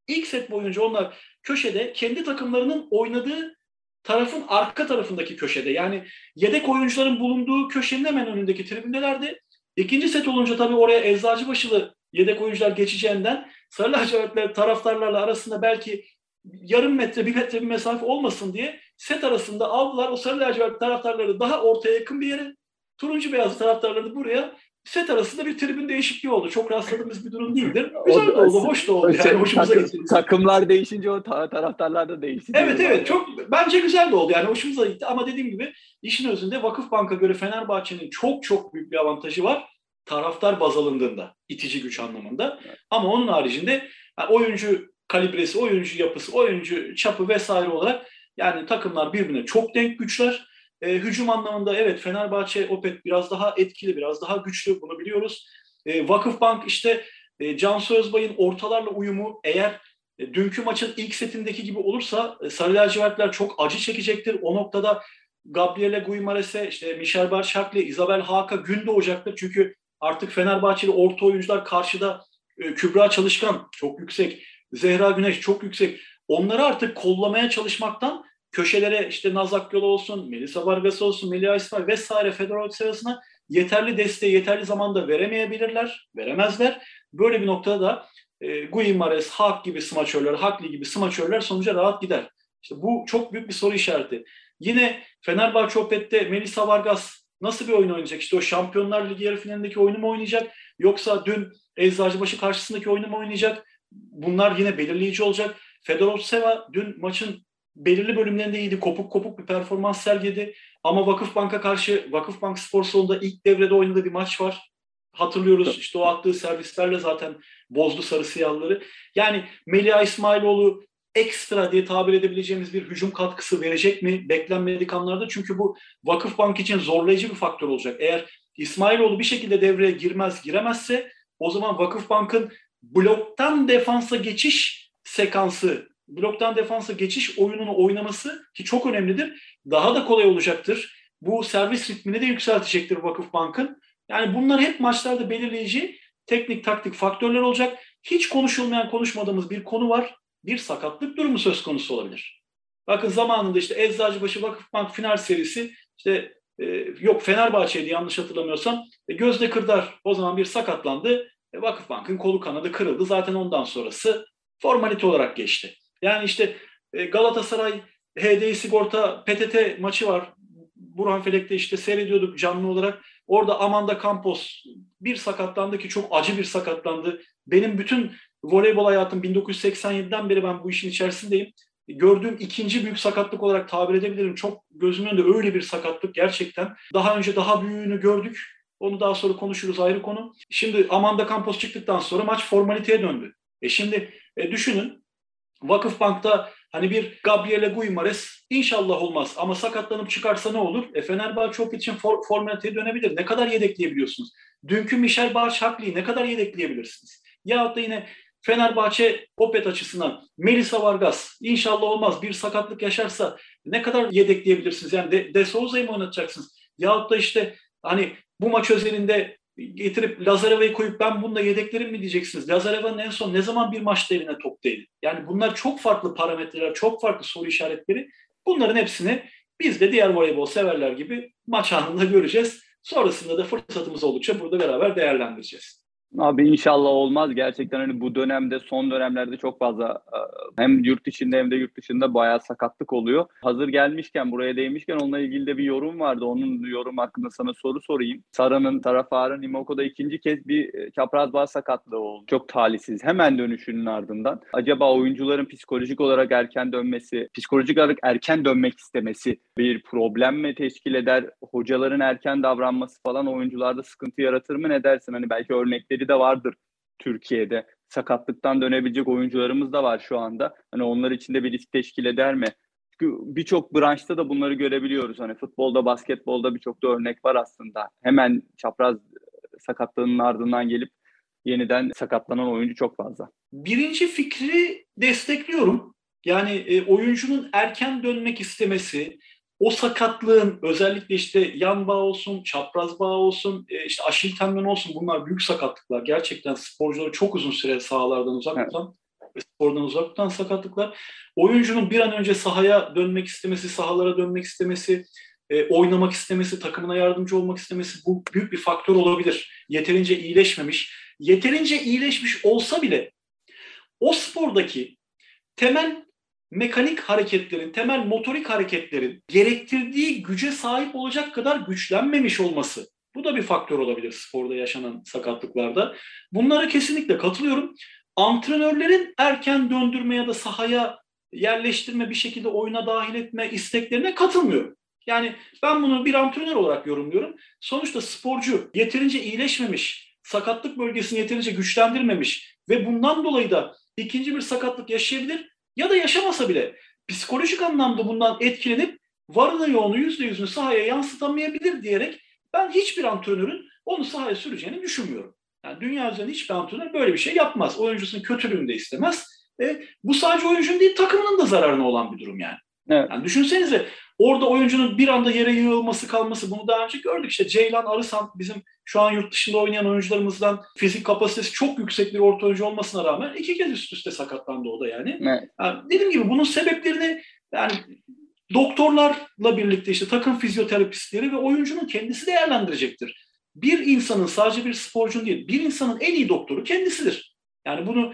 İlk set boyunca onlar köşede kendi takımlarının oynadığı tarafın arka tarafındaki köşede yani yedek oyuncuların bulunduğu köşenin hemen önündeki tribündelerdi. İkinci set olunca tabii oraya Eczacıbaşılı yedek oyuncular geçeceğinden Sarı lacivertler taraftarlarla arasında belki yarım metre bir metre bir mesafe olmasın diye set arasında aldılar. O Sarı lacivert taraftarları daha ortaya yakın bir yere turuncu beyazlı taraftarları buraya set arasında bir tribün değişikliği oldu. Çok rastladığımız bir durum değildir. Güzel de oldu, hoş da oldu. Yani hoşumuza gitti. Takımlar değişince o taraftarlar da değişti. Evet evet çok bence güzel de oldu. Yani hoşumuza gitti ama dediğim gibi işin özünde Vakıf Bank'a göre Fenerbahçe'nin çok çok büyük bir avantajı var. Taraftar baz alındığında, itici güç anlamında. Evet. Ama onun haricinde yani oyuncu kalibresi, oyuncu yapısı, oyuncu çapı vesaire olarak yani takımlar birbirine çok denk güçler. E, hücum anlamında evet Fenerbahçe Opet biraz daha etkili, biraz daha güçlü bunu biliyoruz. E, Vakıfbank işte e, Cansu Özbay'ın ortalarla uyumu eğer e, dünkü maçın ilk setindeki gibi olursa e, Sarı lacivertler çok acı çekecektir. O noktada Gabriele Guimares'e, işte Michel Barşak'le, Isabel Haak'a gün doğacaktır. Çünkü artık Fenerbahçeli orta oyuncular karşıda e, Kübra Çalışkan çok yüksek, Zehra Güneş çok yüksek. Onları artık kollamaya çalışmaktan köşelere işte Nazak Yolu olsun, Melisa Vargas olsun, Melih Aysmay vesaire Fedorov sırasına yeterli desteği yeterli zamanda veremeyebilirler, veremezler. Böyle bir noktada da e, Guimares, Hak gibi smaçörler, Hakli gibi smaçörler sonuca rahat gider. İşte bu çok büyük bir soru işareti. Yine Fenerbahçe Opet'te Melisa Vargas nasıl bir oyun oynayacak? İşte o Şampiyonlar Ligi yarı finalindeki oyunu mu oynayacak? Yoksa dün Eczacıbaşı karşısındaki oyunu mu oynayacak? Bunlar yine belirleyici olacak. Fedorov Seva dün maçın belirli bölümlerinde iyiydi. Kopuk kopuk bir performans sergiledi. Ama Vakıfbank'a karşı Vakıfbank Spor Salonu'nda ilk devrede oynadığı bir maç var. Hatırlıyoruz işte o attığı servislerle zaten bozdu sarı siyahları. Yani Melia İsmailoğlu ekstra diye tabir edebileceğimiz bir hücum katkısı verecek mi? Beklenmedik anlarda. Çünkü bu Vakıfbank için zorlayıcı bir faktör olacak. Eğer İsmailoğlu bir şekilde devreye girmez, giremezse o zaman Vakıfbank'ın bloktan defansa geçiş sekansı bloktan defansa geçiş oyununu oynaması ki çok önemlidir. Daha da kolay olacaktır. Bu servis ritmini de yükseltecektir Vakıfbank'ın. Yani bunlar hep maçlarda belirleyici teknik taktik faktörler olacak. Hiç konuşulmayan konuşmadığımız bir konu var. Bir sakatlık durumu söz konusu olabilir. Bakın zamanında işte Eczacıbaşı Vakıfbank final serisi işte e, yok Fenerbahçe'ydi yanlış hatırlamıyorsam. E, Gözde Kırdar o zaman bir sakatlandı. E, Vakıfbank'ın kolu kanadı kırıldı. Zaten ondan sonrası formalite olarak geçti. Yani işte e, Galatasaray HDI Sigorta PTT maçı var. Burhan Felek'te işte seyrediyorduk canlı olarak. Orada Amanda Campos bir sakatlandı ki çok acı bir sakatlandı. Benim bütün voleybol hayatım 1987'den beri ben bu işin içerisindeyim. Gördüğüm ikinci büyük sakatlık olarak tabir edebilirim. Çok gözümün önünde öyle bir sakatlık gerçekten. Daha önce daha büyüğünü gördük. Onu daha sonra konuşuruz ayrı konu. Şimdi Amanda Campos çıktıktan sonra maç formaliteye döndü. E şimdi e, düşünün Vakıfbank'ta Hani bir Gabriele Guimares inşallah olmaz ama sakatlanıp çıkarsa ne olur? E Fenerbahçe için for, formaliteye dönebilir. Ne kadar yedekleyebiliyorsunuz? Dünkü Michel Barşakli'yi ne kadar yedekleyebilirsiniz? Ya da yine Fenerbahçe Opet açısından Melisa Vargas inşallah olmaz bir sakatlık yaşarsa ne kadar yedekleyebilirsiniz? Yani De, De Souza'yı mı oynatacaksınız? Yahut da işte hani bu maç özelinde getirip Lazareva'yı koyup ben bunda yedeklerim mi diyeceksiniz? Lazareva'nın en son ne zaman bir maçta eline top değdi? Yani bunlar çok farklı parametreler, çok farklı soru işaretleri. Bunların hepsini biz de diğer voleybol severler gibi maç anında göreceğiz. Sonrasında da fırsatımız oldukça burada beraber değerlendireceğiz. Abi inşallah olmaz. Gerçekten hani bu dönemde son dönemlerde çok fazla e, hem yurt içinde hem de yurt dışında bayağı sakatlık oluyor. Hazır gelmişken buraya değmişken onunla ilgili de bir yorum vardı. Onun yorum hakkında sana soru sorayım. Sara'nın taraftarın Imoko'da ikinci kez bir e, çapraz bağ sakatlığı oldu. Çok talihsiz. Hemen dönüşünün ardından. Acaba oyuncuların psikolojik olarak erken dönmesi, psikolojik olarak erken dönmek istemesi bir problem mi teşkil eder? Hocaların erken davranması falan oyuncularda sıkıntı yaratır mı ne dersin? Hani belki örnekleri de vardır Türkiye'de. Sakatlıktan dönebilecek oyuncularımız da var şu anda. Hani onlar için de bir risk teşkil eder mi? Çünkü birçok branşta da bunları görebiliyoruz. Hani futbolda, basketbolda birçok da örnek var aslında. Hemen çapraz sakatlığının ardından gelip yeniden sakatlanan oyuncu çok fazla. Birinci fikri destekliyorum. Yani e, oyuncunun erken dönmek istemesi, o sakatlığın özellikle işte yan bağ olsun, çapraz bağ olsun, e, işte aşil tendon olsun bunlar büyük sakatlıklar. Gerçekten sporcuları çok uzun süre sahalardan uzak evet. tutan ve spordan uzak tutan sakatlıklar. Oyuncunun bir an önce sahaya dönmek istemesi, sahalara dönmek istemesi, e, oynamak istemesi, takımına yardımcı olmak istemesi bu büyük bir faktör olabilir. Yeterince iyileşmemiş. Yeterince iyileşmiş olsa bile o spordaki temel mekanik hareketlerin, temel motorik hareketlerin gerektirdiği güce sahip olacak kadar güçlenmemiş olması. Bu da bir faktör olabilir sporda yaşanan sakatlıklarda. Bunlara kesinlikle katılıyorum. Antrenörlerin erken döndürme ya da sahaya yerleştirme, bir şekilde oyuna dahil etme isteklerine katılmıyorum. Yani ben bunu bir antrenör olarak yorumluyorum. Sonuçta sporcu yeterince iyileşmemiş, sakatlık bölgesini yeterince güçlendirmemiş ve bundan dolayı da ikinci bir sakatlık yaşayabilir ya da yaşamasa bile psikolojik anlamda bundan etkilenip varını yoğunu yüzde yüzünü sahaya yansıtamayabilir diyerek ben hiçbir antrenörün onu sahaya süreceğini düşünmüyorum. Yani dünya üzerinde hiçbir antrenör böyle bir şey yapmaz. Oyuncusunun kötülüğünü de istemez. E, bu sadece oyuncunun değil takımının da zararına olan bir durum yani. Evet. Yani düşünsenize orada oyuncunun bir anda yere yığılması kalması bunu daha önce gördük. İşte Ceylan Arısan bizim şu an yurt dışında oynayan oyuncularımızdan fizik kapasitesi çok yüksek bir orta oyuncu olmasına rağmen iki kez üst üste sakatlandı o da yani. Evet. yani dediğim gibi bunun sebeplerini yani doktorlarla birlikte işte takım fizyoterapistleri ve oyuncunun kendisi değerlendirecektir. Bir insanın sadece bir sporcunun değil, bir insanın en iyi doktoru kendisidir. Yani bunu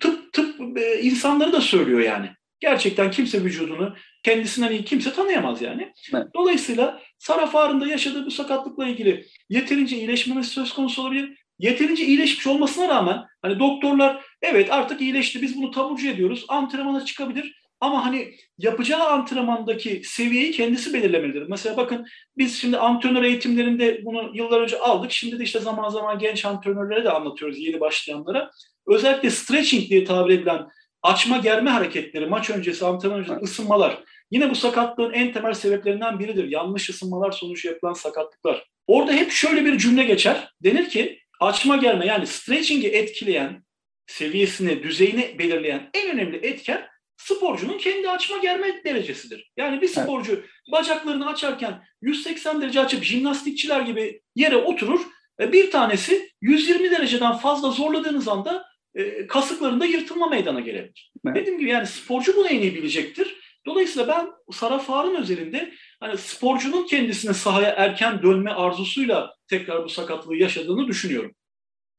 tıp tıp e, insanları da söylüyor yani. Gerçekten kimse vücudunu kendisinden iyi kimse tanıyamaz yani. Evet. Dolayısıyla Sara Far'ın da yaşadığı bu sakatlıkla ilgili yeterince iyileşmemesi söz konusu olabilir. Yeterince iyileşmiş olmasına rağmen hani doktorlar evet artık iyileşti biz bunu taburcu ediyoruz antrenmana çıkabilir ama hani yapacağı antrenmandaki seviyeyi kendisi belirlemelidir. Mesela bakın biz şimdi antrenör eğitimlerinde bunu yıllar önce aldık. Şimdi de işte zaman zaman genç antrenörlere de anlatıyoruz yeni başlayanlara. Özellikle stretching diye tabir edilen açma germe hareketleri, maç öncesi, antrenman öncesi ısınmalar. Yine bu sakatlığın en temel sebeplerinden biridir. Yanlış ısınmalar sonucu yapılan sakatlıklar. Orada hep şöyle bir cümle geçer. Denir ki açma germe yani stretching'i etkileyen, seviyesini, düzeyini belirleyen en önemli etken sporcunun kendi açma germe derecesidir. Yani bir sporcu evet. bacaklarını açarken 180 derece açıp jimnastikçiler gibi yere oturur. Bir tanesi 120 dereceden fazla zorladığınız anda e, kasıklarında yırtılma meydana gelebilir. Evet. Dediğim gibi yani sporcu bunu en iyi bilecektir. Dolayısıyla ben Sara Far'ın özelinde hani sporcunun kendisine sahaya erken dönme arzusuyla tekrar bu sakatlığı yaşadığını düşünüyorum.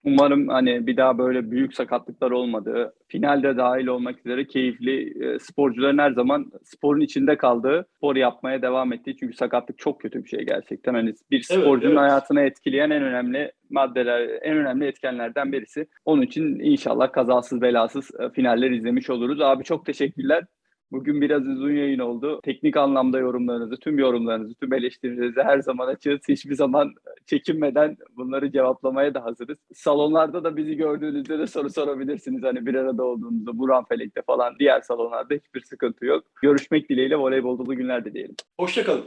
Umarım hani bir daha böyle büyük sakatlıklar olmadığı, finalde dahil olmak üzere keyifli e, sporcuların her zaman sporun içinde kaldığı, spor yapmaya devam ettiği. Çünkü sakatlık çok kötü bir şey gerçekten. Hani bir sporcunun evet, evet. hayatını etkileyen en önemli maddeler, en önemli etkenlerden birisi. Onun için inşallah kazasız belasız e, finaller izlemiş oluruz. Abi çok teşekkürler. Bugün biraz uzun yayın oldu. Teknik anlamda yorumlarınızı, tüm yorumlarınızı, tüm eleştirilerinizi her zaman açığız. Hiçbir zaman çekinmeden bunları cevaplamaya da hazırız. Salonlarda da bizi gördüğünüzde de soru sorabilirsiniz. Hani bir arada olduğumuzda, Buran Felek'te falan diğer salonlarda hiçbir sıkıntı yok. Görüşmek dileğiyle voleybol dolu günler dileyelim. Hoşçakalın.